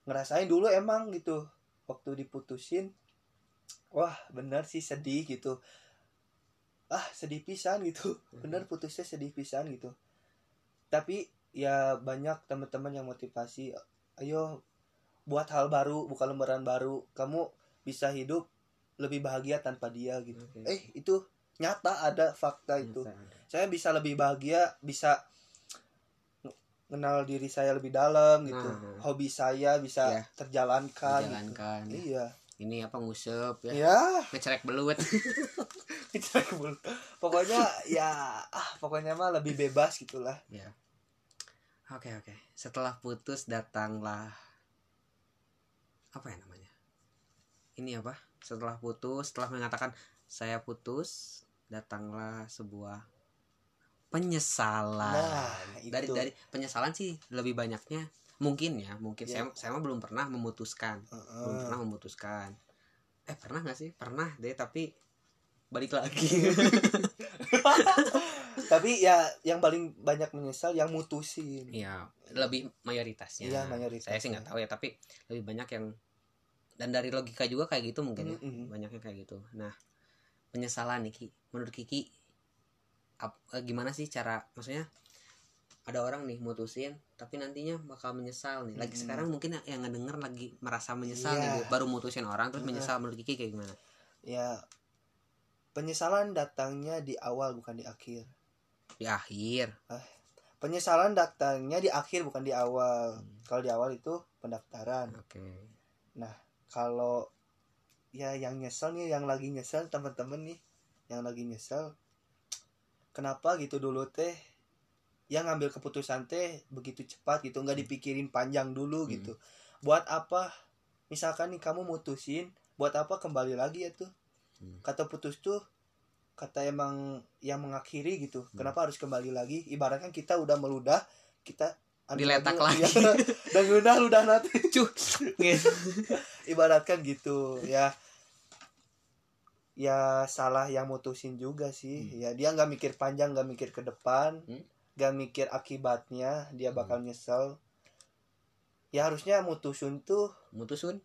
ngerasain dulu emang gitu waktu diputusin wah bener sih sedih gitu. Ah sedih pisan gitu. Bener putusnya sedih pisan gitu. Tapi ya banyak teman-teman yang motivasi ayo buat hal baru buka lembaran baru kamu bisa hidup lebih bahagia tanpa dia gitu
Oke.
eh itu nyata ada fakta itu
Nyata ada.
saya bisa lebih bahagia bisa kenal diri saya lebih dalam gitu
Nah.
hobi saya bisa
Iya.
terjalankan gitu.
Dijalankan.
iya
ini apa ngusep ya
ya
ngecerek belut
pokoknya ya ah pokoknya mah lebih bebas gitulah
ya oke oke setelah putus datanglah apa ya namanya? Ini apa? Setelah putus setelah mengatakan saya putus datanglah sebuah penyesalan.
Nah itu.
dari dari penyesalan sih lebih banyaknya. Mungkin ya mungkin.
Ya.
saya saya mah belum pernah memutuskan.
Heeh.
belum pernah memutuskan. Eh pernah nggak sih? Pernah deh tapi balik lagi.
Tapi ya yang paling banyak menyesal yang mutusin.
Iya, lebih mayoritasnya.
Iya, mayoritasnya.
Saya sih nggak tahu ya, tapi lebih banyak yang dan dari logika juga kayak gitu mungkin ya.
Mm-mm.
Banyaknya kayak gitu. Nah, penyesalan nih Ki. Menurut Kiki ap- eh, gimana sih cara maksudnya ada orang nih mutusin tapi nantinya bakal menyesal nih. Lagi
Mm-mm.
sekarang mungkin yang ngedenger lagi merasa menyesal
Iya.
nih, baru mutusin orang terus
Heeh.
menyesal menurut Kiki kayak gimana?
ya penyesalan datangnya di awal bukan di akhir
Di akhir.
penyesalan datangnya di akhir bukan di awal
Hmm.
kalau di awal itu pendaftaran
Oke.
Kalau ya yang nyesel nih yang lagi nyesel teman-teman nih yang lagi nyesel kenapa gitu dulu teh yang ngambil keputusan teh begitu cepat gitu nggak dipikirin panjang dulu
Hmm.
gitu buat apa misalkan nih kamu mutusin buat apa kembali lagi ya tuh
Hmm.
kata putus tuh kata emang yang mengakhiri gitu
Hmm.
kenapa harus kembali lagi ibaratkan kita udah meludah kita
Diletak
lagi, ya. dan ludah ludah nanti
Cuh.
Ibaratkan gitu ya. Ya salah yang mutusin juga sih.
Hmm.
ya dia nggak mikir panjang nggak mikir ke depan
Hmm.
nggak mikir akibatnya dia bakal nyesel. Ya harusnya mutusin tuh
Mutusun.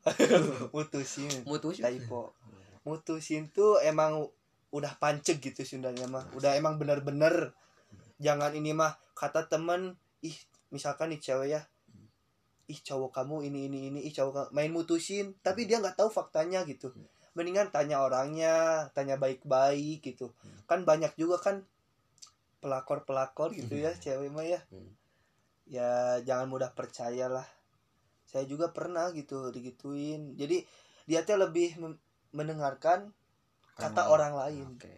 mutusin.
Mutusun.
typo. Mutusin tuh emang udah panceg gitu Sundanya mah. Udah emang bener-bener. Jangan ini mah kata temen ih misalkan nih cewek ya ih cowok kamu ini ini ini ih cowok kamu main mutusin tapi dia nggak tahu faktanya gitu. Mendingan tanya orangnya tanya baik-baik gitu. Kan banyak juga kan pelakor pelakor gitu ya cewek mah ya.
Hmm.
ya jangan mudah percaya lah. Saya juga pernah gitu digituin. Jadi dia tuh lebih mendengarkan kata orang lain.
Oke.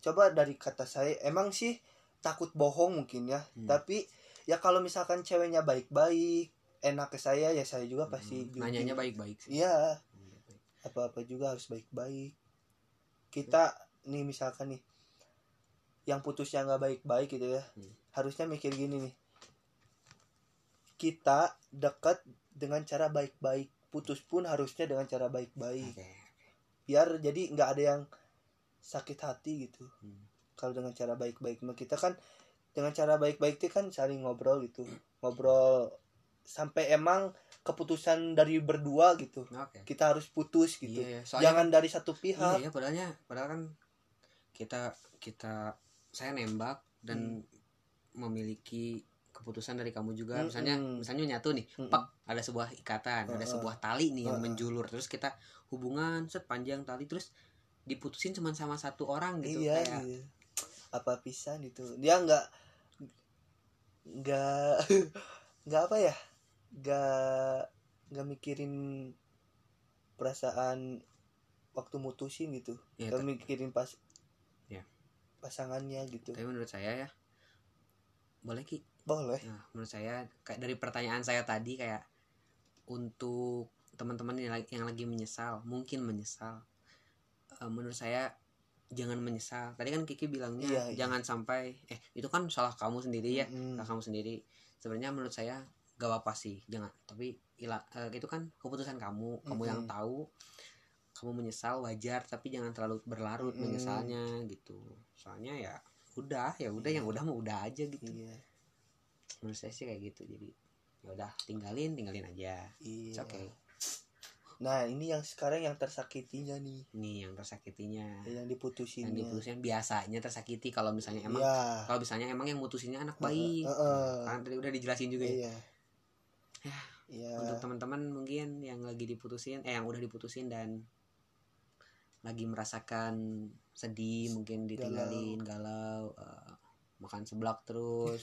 coba dari kata saya emang sih takut bohong mungkin ya
Hmm.
tapi ya kalau misalkan ceweknya baik-baik enak ke saya ya saya juga pasti
Hmm. Nanyanya baik-baik sih.
iya apa-apa juga harus baik-baik kita nih misalkan nih yang putusnya nggak baik-baik gitu ya
Hmm.
harusnya mikir gini nih kita dekat dengan cara baik-baik putus pun harusnya dengan cara baik-baik
oke
biar jadi nggak ada yang sakit hati gitu
Hmm.
kalau dengan cara baik-baik kita kan dengan cara baik-baik itu kan saling ngobrol gitu ngobrol sampai emang keputusan dari berdua gitu
oke
kita harus putus gitu
iya soalnya
jangan dari satu
iya
pihak
ya padahalnya padahal kan kita kita saya nembak dan memiliki keputusan dari kamu juga
Mm-mm.
misalnya misalnya nyatu nih
Mm-mm.
pak ada sebuah ikatan ada
Heeh.
sebuah tali nih yang
Heeh.
menjulur terus kita hubungan set panjang tali terus diputusin cuma sama satu orang gitu
iya
kayak
iya. Apa pisan itu dia nggak nggak nggak apa ya nggak nggak mikirin perasaan waktu mutusin gitu
ya,
nggak mikirin pas
Ya.
pasangannya gitu
tapi menurut saya ya boleh ki
boleh
Nah, menurut saya kayak dari pertanyaan saya tadi kayak untuk teman-teman yang lagi, yang lagi menyesal, mungkin menyesal. eh, menurut saya jangan menyesal. Tadi kan Kiki bilangnya
Iya, iya.
jangan sampai eh itu kan salah kamu sendiri ya,
Mm-mm.
salah kamu sendiri. Sebenarnya menurut saya gak apa sih, jangan. Tapi ila, eh, itu kan keputusan kamu, kamu yang
Mm-mm.
tahu. Kamu menyesal wajar, tapi jangan terlalu berlarut
Mm-mm.
menyesalnya gitu. Soalnya ya udah, ya udah yang udah mau udah aja gitu
iya
menurut saya sih kayak gitu jadi ya udah tinggalin tinggalin aja
iya
It's okay
nah ini yang sekarang yang tersakitinya nih.
Nih yang tersakitinya.
Yang diputusinnya.
Yang diputusin biasanya tersakiti kalau misalnya emang
Iya.
kalau misalnya emang yang mutusinnya anak bayi
Heeh.
kan tadi udah dijelasin juga ya.
Iya.
Ya,
iya.
untuk teman-teman mungkin yang lagi diputusin eh yang udah diputusin dan lagi merasakan sedih mungkin ditinggalin galau, eh, makan seblak terus.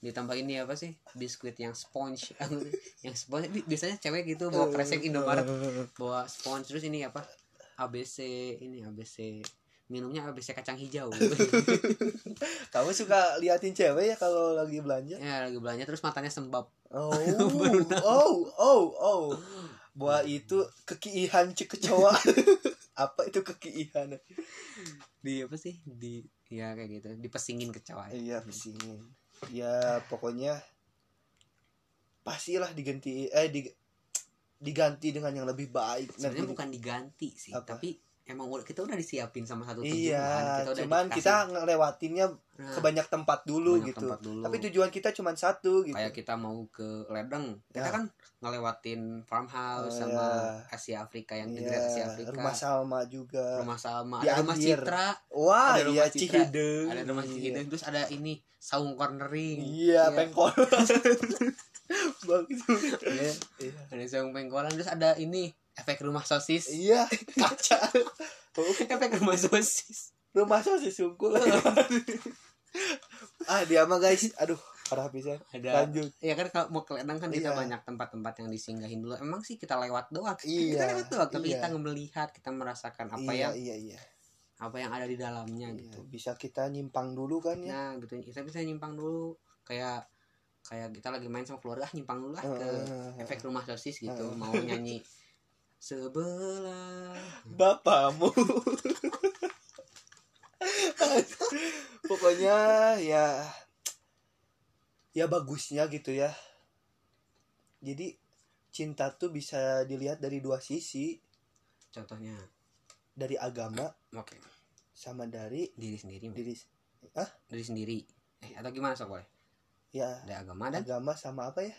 Ditambah ini apa sih? Biskuit yang sponge. Yang sponge bi- biasanya cewek gitu bawa kresek Indomaret bawa sponge terus ini apa? ABC ini ABC minumnya ABC kacang hijau.
Kamu suka liatin cewek ya kalau lagi belanja?
Ya lagi belanja terus matanya sembab.
Oh oh oh oh. Bahwa itu kekiihan cikecoa. Apa itu kekiihan?
Di apa sih? Di ya kayak gitu. Dipesingin kecoa
iya pesingin. Ya pokoknya pastilah diganti eh di, diganti dengan yang lebih baik.
Sebenarnya
Nanti-
bukan diganti sih
Apa?
tapi emang kita udah disiapin sama satu tujuan
iya
kita udah
cuman
dikasih-
kita ngelewatinnya
Nah,
ke banyak tempat dulu
banyak
gitu.
tempat dulu.
tapi tujuan kita cuma satu gitu.
Kayak kita mau ke ledeng. Kita
Ya.
kan ngelewatin farmhouse
Oh,
sama
ya.
Asia Afrika yang di
Iya,
Great Asia Afrika.
rumah Salma juga.
Rumah sama
Di
ada rumah. Citra.
Wah
ada
iya
rumah Citra,
Cihideng.
Ada rumah
Iya.
Cihideng. Terus ada ini saung cornering.
Iya
Iya.
pengkol. Bagus.
Iya.
iya.
Ada saung pengkolan. Terus ada ini efek rumah sosis.
Iya. Kaca. Oh,
efek rumah sosis.
Rumah sosis sungkul ah dia mah guys. Aduh parah bisa
ada.
Lanjut.
Ya kan kalau mau ke ledeng kan kita
Iya.
banyak tempat-tempat yang disinggahin dulu. Emang sih kita lewat doang? Kita
Iya,
lewat doang tapi
iya.
kita melihat kita merasakan apa
iya
yang
iya iya.
apa yang ada di dalamnya
Iya,
gitu.
bisa kita nyimpang dulu kan ya?
Nah gitu. Kita bisa nyimpang dulu. Kayak kayak kita lagi main sama keluarga ah, nyimpang dulu lah ke
Heeh.
efek rumah sosis gitu.
Heeh.
mau nyanyi sebelah.
Bapakmu. Pokoknya ya ya bagusnya gitu ya. Jadi cinta tuh bisa dilihat dari dua sisi.
Contohnya?
Dari agama
oke.
sama dari
diri sendiri
diri
diri sendiri. Eh atau gimana sok boleh?
Ya
ada agama dan?
agama sama apa ya?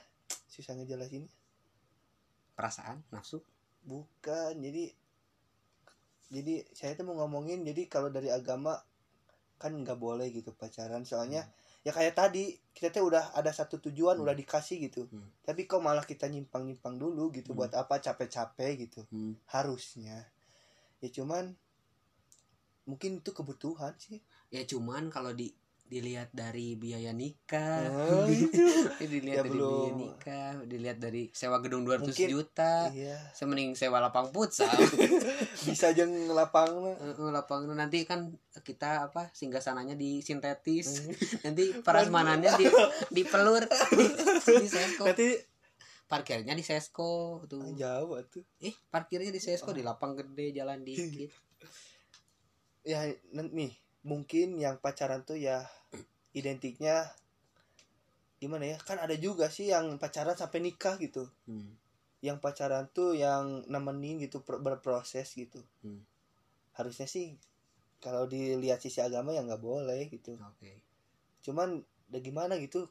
Susah ngejelasin
perasaan nafsu
bukan jadi jadi saya tuh mau ngomongin jadi kalau dari agama kan nggak boleh gitu pacaran soalnya ya kayak tadi kita tuh udah ada satu tujuan
Hmm.
udah dikasih gitu
Hmm.
tapi kok malah kita nyimpang nyimpang dulu gitu
Hmm.
buat apa capek-capek gitu
Hmm.
harusnya ya cuman mungkin itu kebutuhan sih
ya cuman kalau di dilihat dari biaya nikah.
Oh, gitu.
dilihat
Ya,
dari
belum.
biaya nikah dilihat dari sewa gedung 200
Mungkin-
juta
iya.
saya mending sewa lapang futsal.
Bisa aja ngelapang.
Heeh, lapangan nanti kan kita apa singgah sananya di sintetis.
Hmm.
nanti prasmanannya di di pelur. Di sesko
nanti
parkirnya di sesko tuh.
Jauh tuh.
Eh parkirnya di sesko di lapang gede jalan dikit.
Ya nih mungkin yang pacaran tuh ya identiknya gimana ya? Kan ada juga sih yang pacaran sampai nikah gitu.
Hmm.
yang pacaran tuh yang nemenin gitu berproses gitu.
Hmm.
harusnya sih kalau dilihat sisi agama ya nggak boleh gitu.
Oke.
Cuman udah gimana gitu?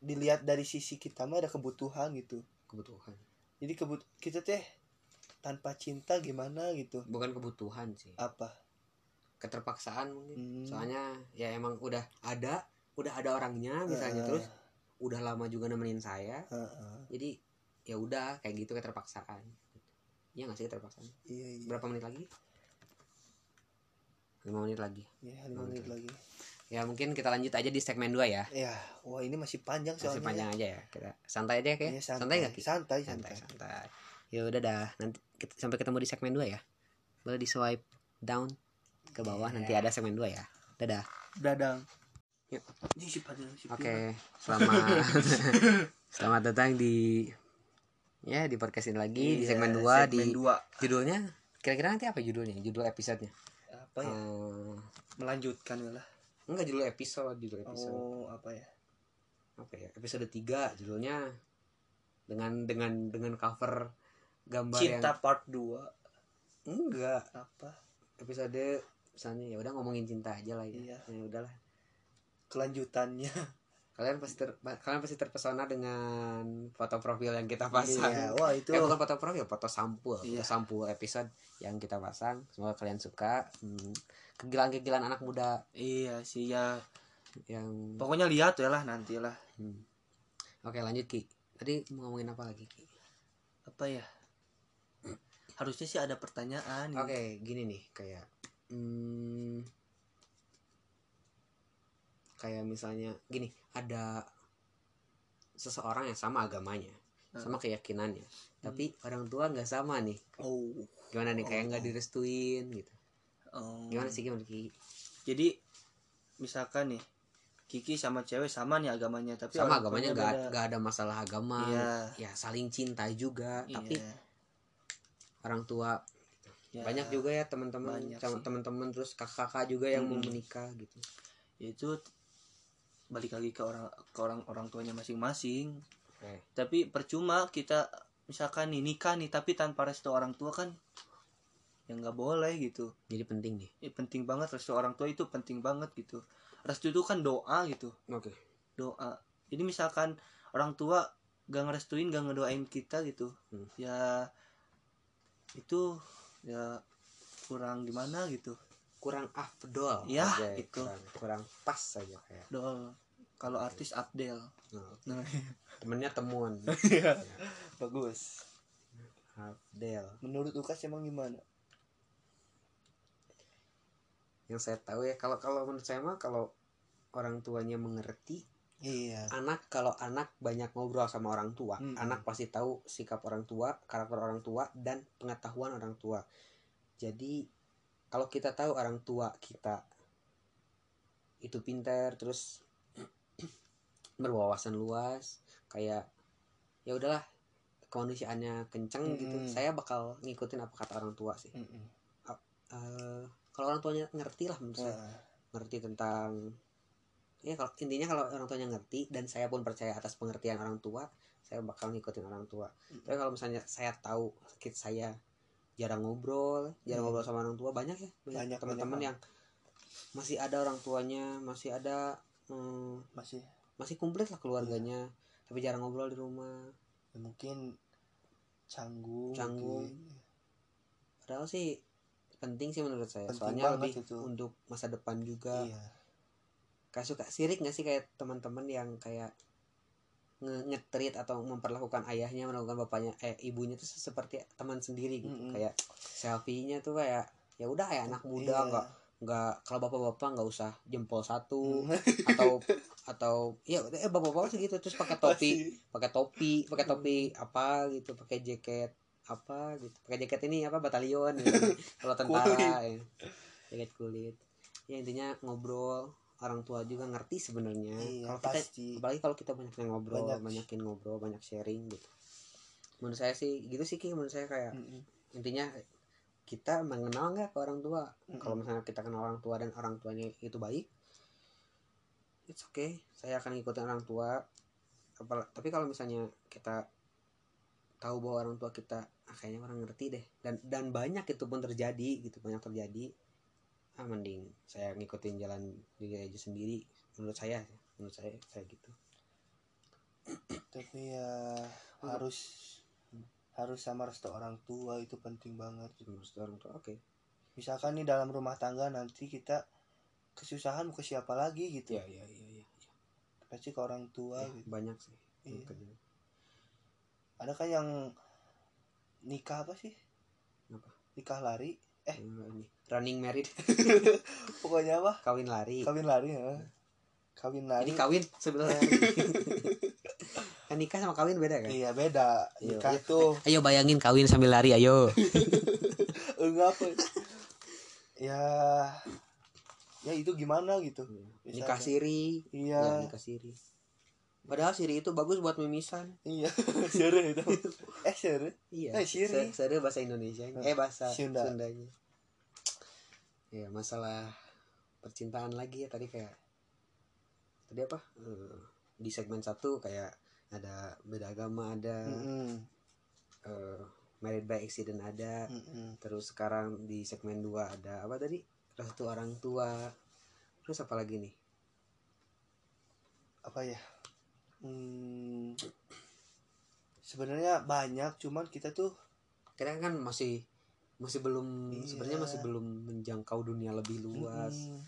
Dilihat dari sisi kita mah ada kebutuhan gitu.
Kebutuhan.
Jadi kebut kita teh tanpa cinta gimana gitu?
Bukan kebutuhan sih.
Apa
keterpaksaan mungkin.
Hmm.
soalnya ya emang udah ada udah ada orangnya misalnya.
Heeh,
terus udah lama juga nemenin saya.
Heeh.
jadi ya udah kayak gitu keterpaksaan. Iya nggak sih keterpaksaan?
Iya iya.
Berapa menit lagi? Lima menit lagi.
Ya lima menit lagi.
Ya mungkin kita lanjut aja di segmen 2 ya.
Ya wah ini masih panjang
masih
soalnya
panjang aja ya. Kita santai aja kayak
Iya,
santai. Nggak Ki?
santai
santai
santai.
santai. Ya udah dah. Nanti kita, sampai ketemu di segmen 2 ya. Boleh di swipe down ke bawah
Iya.
nanti ada segmen 2 ya dadah
si
Oke, selamat selamat datang di ya di podcast ini lagi di
Iya,
segmen 2 di
dua.
judulnya kira-kira nanti apa judulnya? Judul episodenya?
apa ya
Eh,
melanjutkan lah
enggak judul episode, judul episode.
oh apa ya
Apa ya? Episode 3 judulnya dengan dengan dengan cover gambar
cinta part 2
yang enggak
apa
episode misalnya ya udah ngomongin cinta aja lah ya.
Iya.
Ya udahlah.
kelanjutannya
Kalian pasti ter, kalian pasti terpesona dengan foto profil yang kita pasang.
iya wah itu
Eh bukan foto profil, foto sampul,
Iya.
foto sampul episode yang kita pasang. Semoga kalian suka. Hmm, kegilaan-kegilaan anak muda
iya sih ya
yang
pokoknya lihat ya lah nanti lah
Hmm. Oke, lanjut Ki. Tadi mau ngomongin apa lagi, Ki?
apa ya harusnya sih ada pertanyaan
Oke, gini nih, kayak hmm, kayak misalnya gini, ada seseorang yang sama agamanya,
Hmm.
sama keyakinannya, tapi orang tua nggak sama nih.
oh
Gimana nih, kayak nggak
Oh.
direstuin gitu.
oh.
Gimana sih gimana Ki?
jadi misalkan nih Kiki sama cewek sama nih agamanya tapi
sama agamanya nggak nggak ada masalah agama
Iya.
ya saling cinta juga tapi
Iya.
orang tua
Ya,
banyak juga ya teman-teman teman-teman terus kakak-kakak juga yang mau
Hmm.
menikah gitu.
Ya itu balik lagi ke orang ke orang orang tuanya masing-masing.
Oke.
tapi percuma kita misalkan nih nikah nih tapi tanpa restu orang tua kan ya nggak boleh gitu.
Jadi penting nih.
Ya, penting banget restu orang tua itu penting banget gitu. Restu itu kan doa gitu.
Oke.
Doa. Jadi misalkan orang tua gak ngerestuin gak ngedoain kita gitu.
Hmm.
ya itu ya kurang gimana gitu.
Kurang afdol
Ya,
aja,
itu.
kurang, kurang pas saja kayak.
Dol kalau artis Abdel.
Nah, temennya temuan.
Iya. Bagus.
Abdel.
Menurut Lukas emang gimana?
Yang saya tahu ya kalau kalau menurut saya mah kalau orang tuanya mengerti
iya
anak kalau anak banyak ngobrol sama orang tua
Mm-mm.
anak pasti tahu sikap orang tua karakter orang tua dan pengetahuan orang tua jadi kalau kita tahu orang tua kita itu pintar terus berwawasan luas kayak ya udahlah kondisiannya kenceng gitu
Mm-mm.
saya bakal ngikutin apa kata orang tua sih
Mm-mm.
Eh, kalau orang tuanya ngerti lah menurut saya
Nah,
ngerti tentang ya kalau intinya kalau orang tuanya ngerti dan saya pun percaya atas pengertian orang tua saya bakal ngikutin orang tua
Mm.
tapi kalau misalnya saya tahu kid saya jarang ngobrol jarang
Hmm.
ngobrol sama orang tua banyak ya banyak,
Banyak,
teman-teman yang masih ada orang tuanya masih ada hmm,
masih
masih komplit lah keluarganya tapi jarang ngobrol di rumah
ya mungkin canggung
Canggung.
mungkin.
padahal sih penting sih menurut saya
Penting
soalnya lebih
itu.
untuk masa depan juga
iya
kayak suka sirik nggak sih kayak teman-teman yang kayak nge ngetrit atau memperlakukan ayahnya melakukan bapaknya eh ibunya tuh seperti teman sendiri gitu
Mm-mm.
kayak selfie-nya tuh kayak ya udah ya anak muda
Iya.
nggak nggak kalau bapak-bapak nggak usah jempol satu
Mm.
atau atau ya eh bapak-bapak sih gitu terus pakai topi pakai topi pakai topi apa gitu pakai jaket apa gitu pakai jaket ini apa batalion gitu. kalau tentara ya. jaket kulit ya intinya ngobrol orang tua juga ngerti sebenarnya.
Iya
kalau kita
pasti.
apalagi kalau kita banyak ngobrol
Banyak.
banyakin ngobrol banyak sharing gitu. Menurut saya sih gitu sih Ki. Menurut saya kayak
Mm-mm.
intinya kita mengenal nggak ke orang tua?
Mm-mm.
kalau misalnya kita kenal orang tua dan orang tuanya itu baik it's okay. Saya akan ngikutin orang tua. Apal- tapi kalau misalnya kita tahu bahwa orang tua kita ah, kayaknya orang ngerti deh. Dan dan banyak itu pun terjadi gitu banyak terjadi ah mending saya ngikutin jalan diri aja sendiri menurut saya menurut saya kayak gitu.
Tapi ya harus harus sama restu orang tua itu penting banget.
Menurut orang tua oke.
Misalkan nih dalam rumah tangga nanti kita kesusahan mau ke siapa lagi gitu.
Ya ya ya ya,
pasti ke orang tua
Ya,
gitu.
banyak sih
Iya. Ada kan yang nikah apa sih?
Apa?
nikah lari
Eh, ini running married.
Pokoknya apa?
Kawin lari.
Kawin lari ya. Kawin lari.
Ini kawin sebenarnya. Kan nikah sama kawin beda kan?
Iya beda.
Iya,
nikah
iya.
tuh
ayo bayangin kawin sambil lari ayo.
Enggak apa ya? Ya itu gimana gitu?
Nikah siri.
Iya.
Ya nikah siri padahal siri itu bagus buat mimisan.
Iya. Seru itu. Eh seru
iya.
Eh, siri.
Seri bahasa Indonesia. Eh bahasa
Sunda.
Sundanya. Ya masalah percintaan lagi ya tadi kayak tadi apa? Eh, di segmen satu kayak ada beda agama ada
Mm-mm.
eh, married by accident ada
Mm-mm.
terus sekarang di segmen 2 ada apa tadi? Restu orang tua. Terus apa lagi nih?
Apa ya hmm, sebenarnya banyak cuman kita tuh
kita kan masih masih belum
Iya.
sebenarnya masih belum menjangkau dunia lebih luas.
Mm,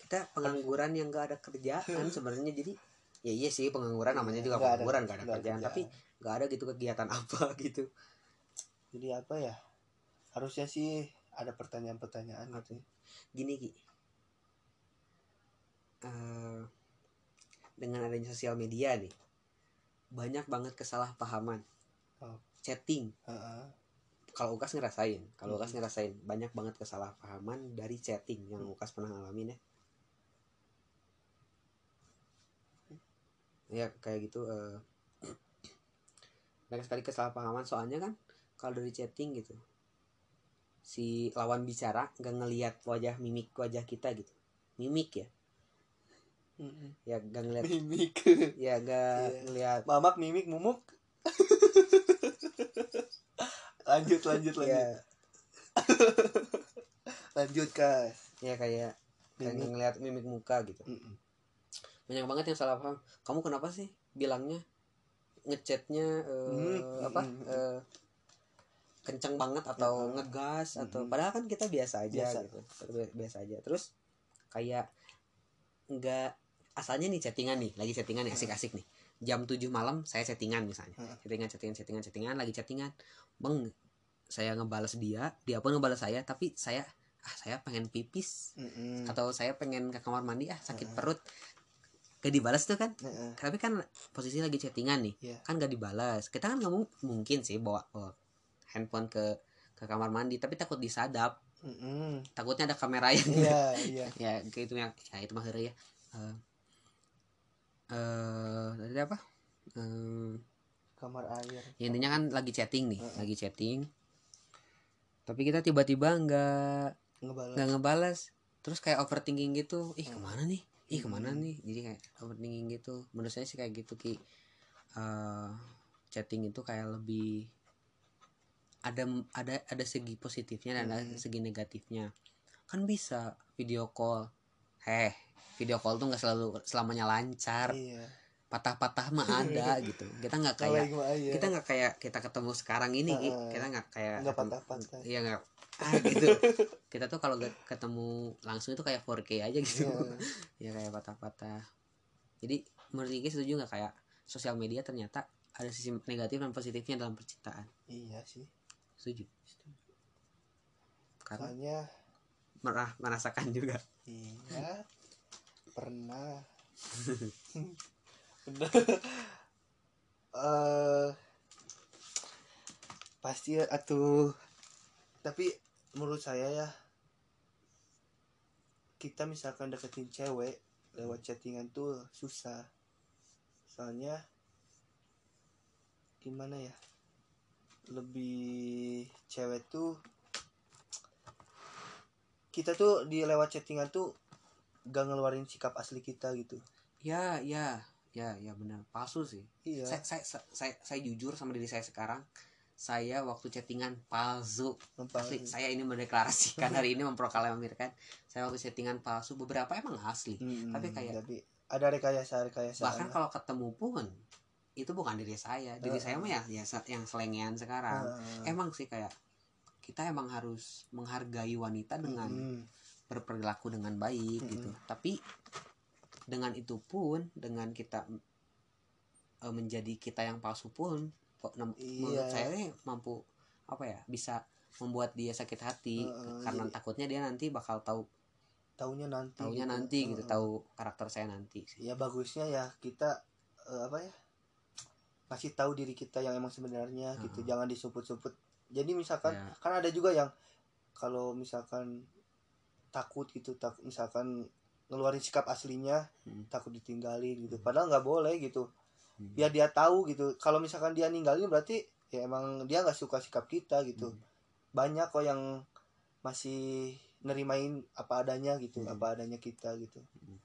kita pengangguran yang gak ada kerjaan sebenarnya jadi ya iya sih pengangguran namanya juga
ada-
pengangguran gak ada
nggak ada
kerjaan tapi gak ada gitu kegiatan apa gitu.
Jadi apa ya harusnya sih ada pertanyaan-pertanyaan gitu
gini ki. Eh, dengan adanya sosial media nih. Banyak banget kesalahpahaman.
Oh.
chatting.
Heeh.
kalau Ukas ngerasain kalau Ukas
Hmm.
ngerasain banyak banget kesalahpahaman dari chatting yang Ukas pernah ngalamin ya. Ya kayak gitu eh. Banyak sekali kesalahpahaman soalnya kan kalau dari chatting gitu si lawan bicara nggak ngelihat wajah mimik wajah kita gitu. Mimik ya
Mm-mm.
ya nggak ngelihat
mimik
ya nggak
Iya.
ngelihat
mamak mimik mumuk lanjut lanjut lanjut
ya
lanjut kas
ya kayak kayak
Mimik.
ngelihat mimik muka gitu
Mm-mm.
banyak banget yang salah paham kamu kenapa sih bilangnya ngechatnya eh,
Hmm,
apa eh, kenceng banget atau
Ya.
ngegas atau
Hmm.
padahal kan kita biasa aja
Biasa.
gitu Bi- biasa aja terus kayak nggak asalnya nih chattingan nih lagi chattingan nih asik-asik nih. Jam 7 malam saya chattingan misalnya.
Hmm.
chattingan chattingan chattingan chattingan lagi chattingan. Bang saya ngebales dia dia pun ngebales saya tapi saya ah saya pengen pipis.
Mm-mm.
atau saya pengen ke kamar mandi ah sakit
Heeh.
perut. Gak dibalas tuh kan? Tapi kan posisi lagi chattingan nih.
Iya.
kan gak dibalas kita kan nggak mung- mungkin sih bawa, bawa handphone ke ke kamar mandi tapi takut disadap.
Mm-mm.
takutnya ada kamera yang
iya iya.
Ya kayak itu yang ya itu maksudnya ya eh tadi apa? Eh,
kamar air.
ya intinya kan lagi chatting nih
Heeh.
lagi chatting. Tapi kita tiba-tiba nggak
ngebalas
nggak ngebalas terus kayak overthinking gitu. Ih
ke
mana nih? Ih ke mana
Hmm.
nih? Jadi kayak overthinking gitu. Menurut saya sih kayak gitu ki. Eh, chatting itu kayak lebih ada ada ada segi positifnya dan ada
Hmm.
segi negatifnya. Kan bisa video call. Heh video call tuh nggak selalu selamanya lancar.
Iya.
Patah-patah mah ada gitu. Kita nggak kayak
iya.
kita nggak kayak kita ketemu sekarang ini.
Heeh.
kita nggak kayak
nggak patah-patah.
iya nggak ah gitu. Kita tuh kalau ketemu langsung itu kayak 4K aja gitu.
Iya.
ya kayak patah-patah. Jadi menurut Iki setuju nggak kayak sosial media ternyata ada sisi negatif dan positifnya dalam percintaan?
Iya sih.
Setuju? Karena
soalnya
pernah merasakan juga.
Iya pernah. Eh pasti atuh. Tapi menurut saya ya kita misalkan deketin cewek lewat chattingan tuh susah. Soalnya gimana ya lebih cewek tuh kita tuh di lewat chattingan tuh gak ngeluarin sikap asli kita gitu.
Ya ya ya ya benar. Palsu sih.
Iya.
Saya, saya, saya, saya, saya jujur sama diri saya sekarang saya waktu chattingan palsu. Asli saya ini mendeklarasikan hari ini memproklamirkan. Saya waktu chattingan palsu beberapa emang asli.
Mm-mm,
tapi kayak-
tapi ada rekayasa rekayasa
bahkan kalau ketemu pun itu bukan diri saya. Diri
Heeh.
saya mah ya, ya yang selengean sekarang. Emang sih kayak kita emang harus menghargai wanita dengan berperilaku dengan baik
Mm-mm.
gitu tapi dengan itu pun dengan kita eh, menjadi kita yang palsu pun kok nem- menurut
Iya.
saya ini mampu apa ya bisa membuat dia sakit hati
Heeh,
karena
jadi-
takutnya dia nanti bakal tahu
taunya nanti
taunya
gitu.
nanti gitu
Heeh.
tahu karakter saya nanti
ya bagusnya ya kita eh, apa ya kasih tahu diri kita yang emang sebenarnya gitu
Heeh.
jangan disumput-sumput jadi misalkan
Ya.
kan ada juga yang kalau misalkan takut gitu tak misalkan ngeluarin sikap aslinya
Hmm.
takut ditinggalin gitu padahal nggak boleh gitu
Hmm.
biar dia tahu gitu kalau misalkan dia ninggalin berarti ya emang dia nggak suka sikap kita gitu
Hmm.
banyak kok yang masih nerimain apa adanya gitu
Hmm.
apa adanya kita gitu
Hmm.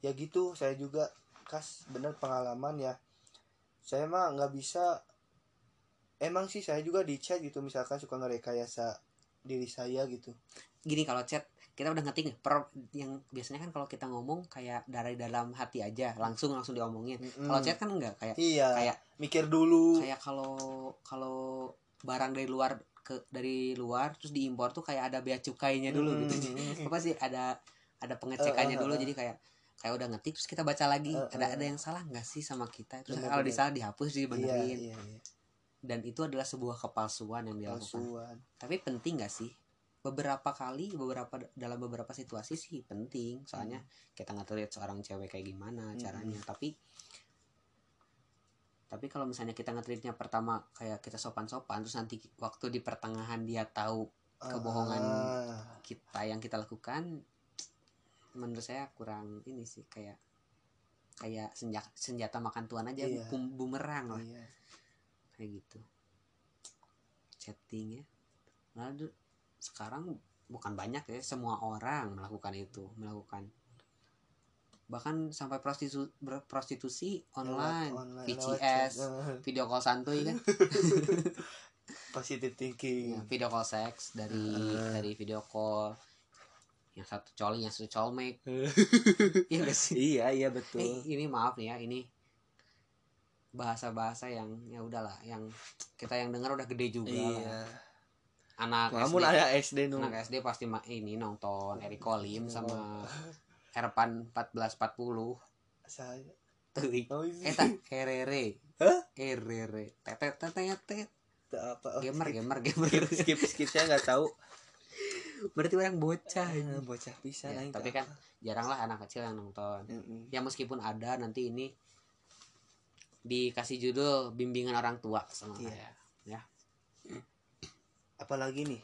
ya gitu saya juga kas bener pengalaman ya saya mah nggak bisa emang sih saya juga di chat gitu misalkan suka ngerekayasa diri saya gitu
gini kalau chat kita udah ngetik nih, per yang biasanya kan kalau kita ngomong kayak dari dalam hati aja langsung langsung diomongin. Kalau chat kan enggak kayak
iya
kayak
mikir dulu.
kayak kalau kalau barang dari luar ke dari luar terus diimpor tuh kayak ada bea cukainya dulu gitu.
Hmm.
apa sih? Ada ada pengecekannya
Eh, eh,
dulu.
eh.
jadi kayak kayak udah ngetik terus kita baca lagi.
Eh,
ada
eh.
ada yang salah nggak sih sama kita? Terus
Bener,
kalau disalah dihapus
iya,
dibenerin.
iya, iya.
dan itu adalah sebuah kepalsuan yang dilakukan.
Palsuan
tapi penting gak sih beberapa kali beberapa dalam beberapa situasi sih penting. Soalnya kita nggak tahu lihat seorang cewek kayak gimana
Hmm.
caranya. Tapi tapi kalau misalnya kita ngetritnya pertama kayak kita sopan-sopan terus nanti waktu di pertengahan dia tahu Kebohongan.
Ah,
kita yang kita lakukan menurut saya kurang ini sih kayak kayak senjata senjata makan tuan aja bum- bumerang lah.
Iya.
kayak gitu. Chatting ya. Nah du- sekarang bukan banyak ya semua orang melakukan itu melakukan. Bahkan sampai prostitu prostitusi online,
Lewat online,
VCS
lewat
video call santuy kan?
Positive thinking.
Ya, video call seks dari
Heeh.
dari video call. Yang satu coli yang satu colmek iya gak sih?
Iya iya betul.
Eh, ini maaf nih ya ini bahasa-bahasa yang ya udahlah yang kita yang dengar udah gede juga lah.
Iya
anak
namun
SD
ada SD nu.
Anak SD pasti ma- ini nonton Eric Kolim sama Erpan 1440
saya. Iya
Eta RR
Hah?
RR tetet tetet tetet.
Tak apa.
Gamer gamer gamer.
Skip skip saya nggak tahu.
Berarti orang bocah.
Ah, bocah bisa
Ya, tapi kan jarang lah anak kecil yang nonton.
Mm-mm.
ya meskipun ada nanti ini dikasih judul bimbingan orang tua sama
Iya.
saya. ya
apalagi nih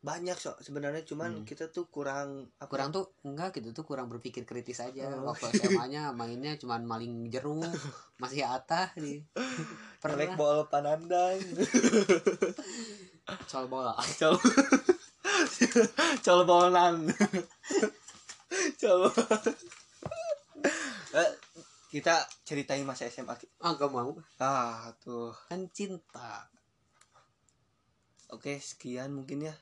banyak so sebenarnya cuman
Hmm.
kita tuh kurang apa
kurang tuh enggak gitu tuh kurang berpikir kritis aja.
Oh.
waktu SMA-nya mainnya cuman maling jeruk masih atah
Melek
pernah.
bol panandang.
Col bola.
Col col bolan col Eh, kita ceritain masa SMA
ah gak mau.
Ah tuh.
Kan cinta
oke sekian mungkin ya.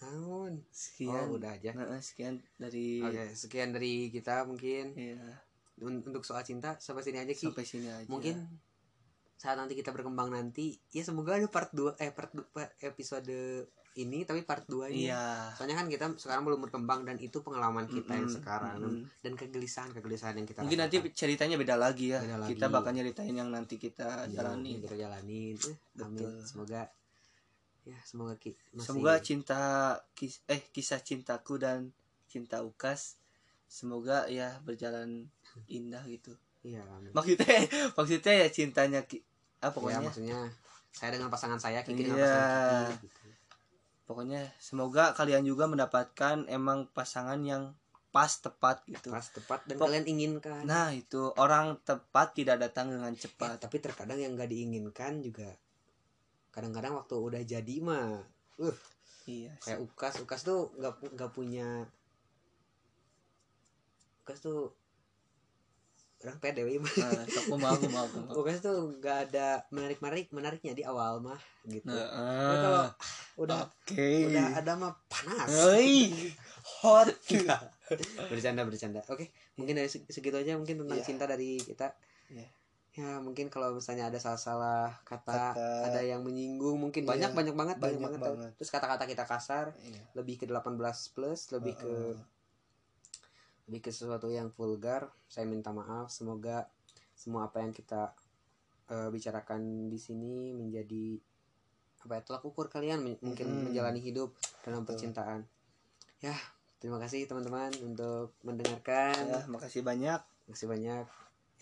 Namun
sekian.
Oh, udah aja.
Nah, sekian dari
oke sekian dari kita mungkin.
Iya,
Un- untuk soal cinta sampai sini aja Ki.
Sampai sini aja.
Mungkin saat nanti kita berkembang nanti ya semoga ada part 2 eh part du- part episode ini tapi part 2 nya
iya.
Soalnya kan kita sekarang belum berkembang dan itu pengalaman kita yang
Mm-mm,
sekarang
mm-mm.
dan kegelisahan kegelisahan yang kita
mungkin nanti
rasakan.
ceritanya beda lagi ya.
Beda lagi.
kita bakal nyeritain yang nanti kita
Iya,
jalani
kita jalanin. Eh, amin. Semoga ya semoga ki masih
semoga cinta kis eh kisah cintaku dan cinta ukas semoga ya berjalan indah gitu.
Iya amin.
Maksudnya maksudnya ya cintanya ki ah
ya
pokoknya.
maksudnya saya dengan pasangan saya Kiki dengan
Iya.
pasangan Kiki gitu.
pokoknya semoga kalian juga mendapatkan emang pasangan yang pas tepat gitu.
Pas tepat dan
Pok-
kalian inginkan.
Nah itu orang tepat tidak datang dengan
Eh,
cepat.
tapi terkadang yang gak diinginkan juga kadang-kadang waktu udah jadi mah uh
iya
kayak ukas ukas tuh nggak nggak punya ukas tuh orang pede we.
nah, sok kumaha kumaha kumaha
pokoknya tuh nggak ada menarik menarik menariknya di awal mah gitu.
Nah,
Tapi kalau
ah,
udah
oke.
udah ada mah panas.
Hei, hot.
Bercanda bercanda. Oke mungkin dari seg- segitu aja mungkin tentang
Iya.
cinta dari kita.
Iya.
Ya mungkin kalau misalnya ada salah-salah kata,
Kata.
ada yang menyinggung mungkin
Iya,
banyak banyak banget banyak,
banyak
banget,
banget.
terus kata-kata kita kasar
Iya.
lebih ke 18 plus lebih ke
Heeh.
lebih ke sesuatu yang vulgar saya minta maaf semoga semua apa yang kita eh, bicarakan di sini menjadi apa ya tolak ukur kalian men- mungkin menjalani hidup dalam
Betul.
percintaan ya terima kasih teman-teman untuk mendengarkan
ya makasih banyak
Terima kasih banyak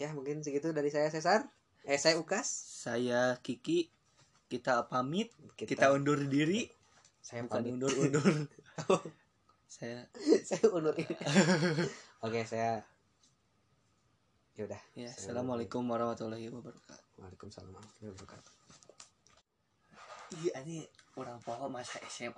ya mungkin segitu dari saya Cesar. Eh saya Ukas.
Saya Kiki. Kita pamit.
Kita,
kita undur diri.
Saya
bukan
pamit.
undur undur. Saya
saya undur ini oke saya ya udah
ya assalamualaikum warahmatullahi wabarakatuh.
Waalaikumsalam warahmatullahi wabarakatuh.
Iya ini orang pohon masa SMA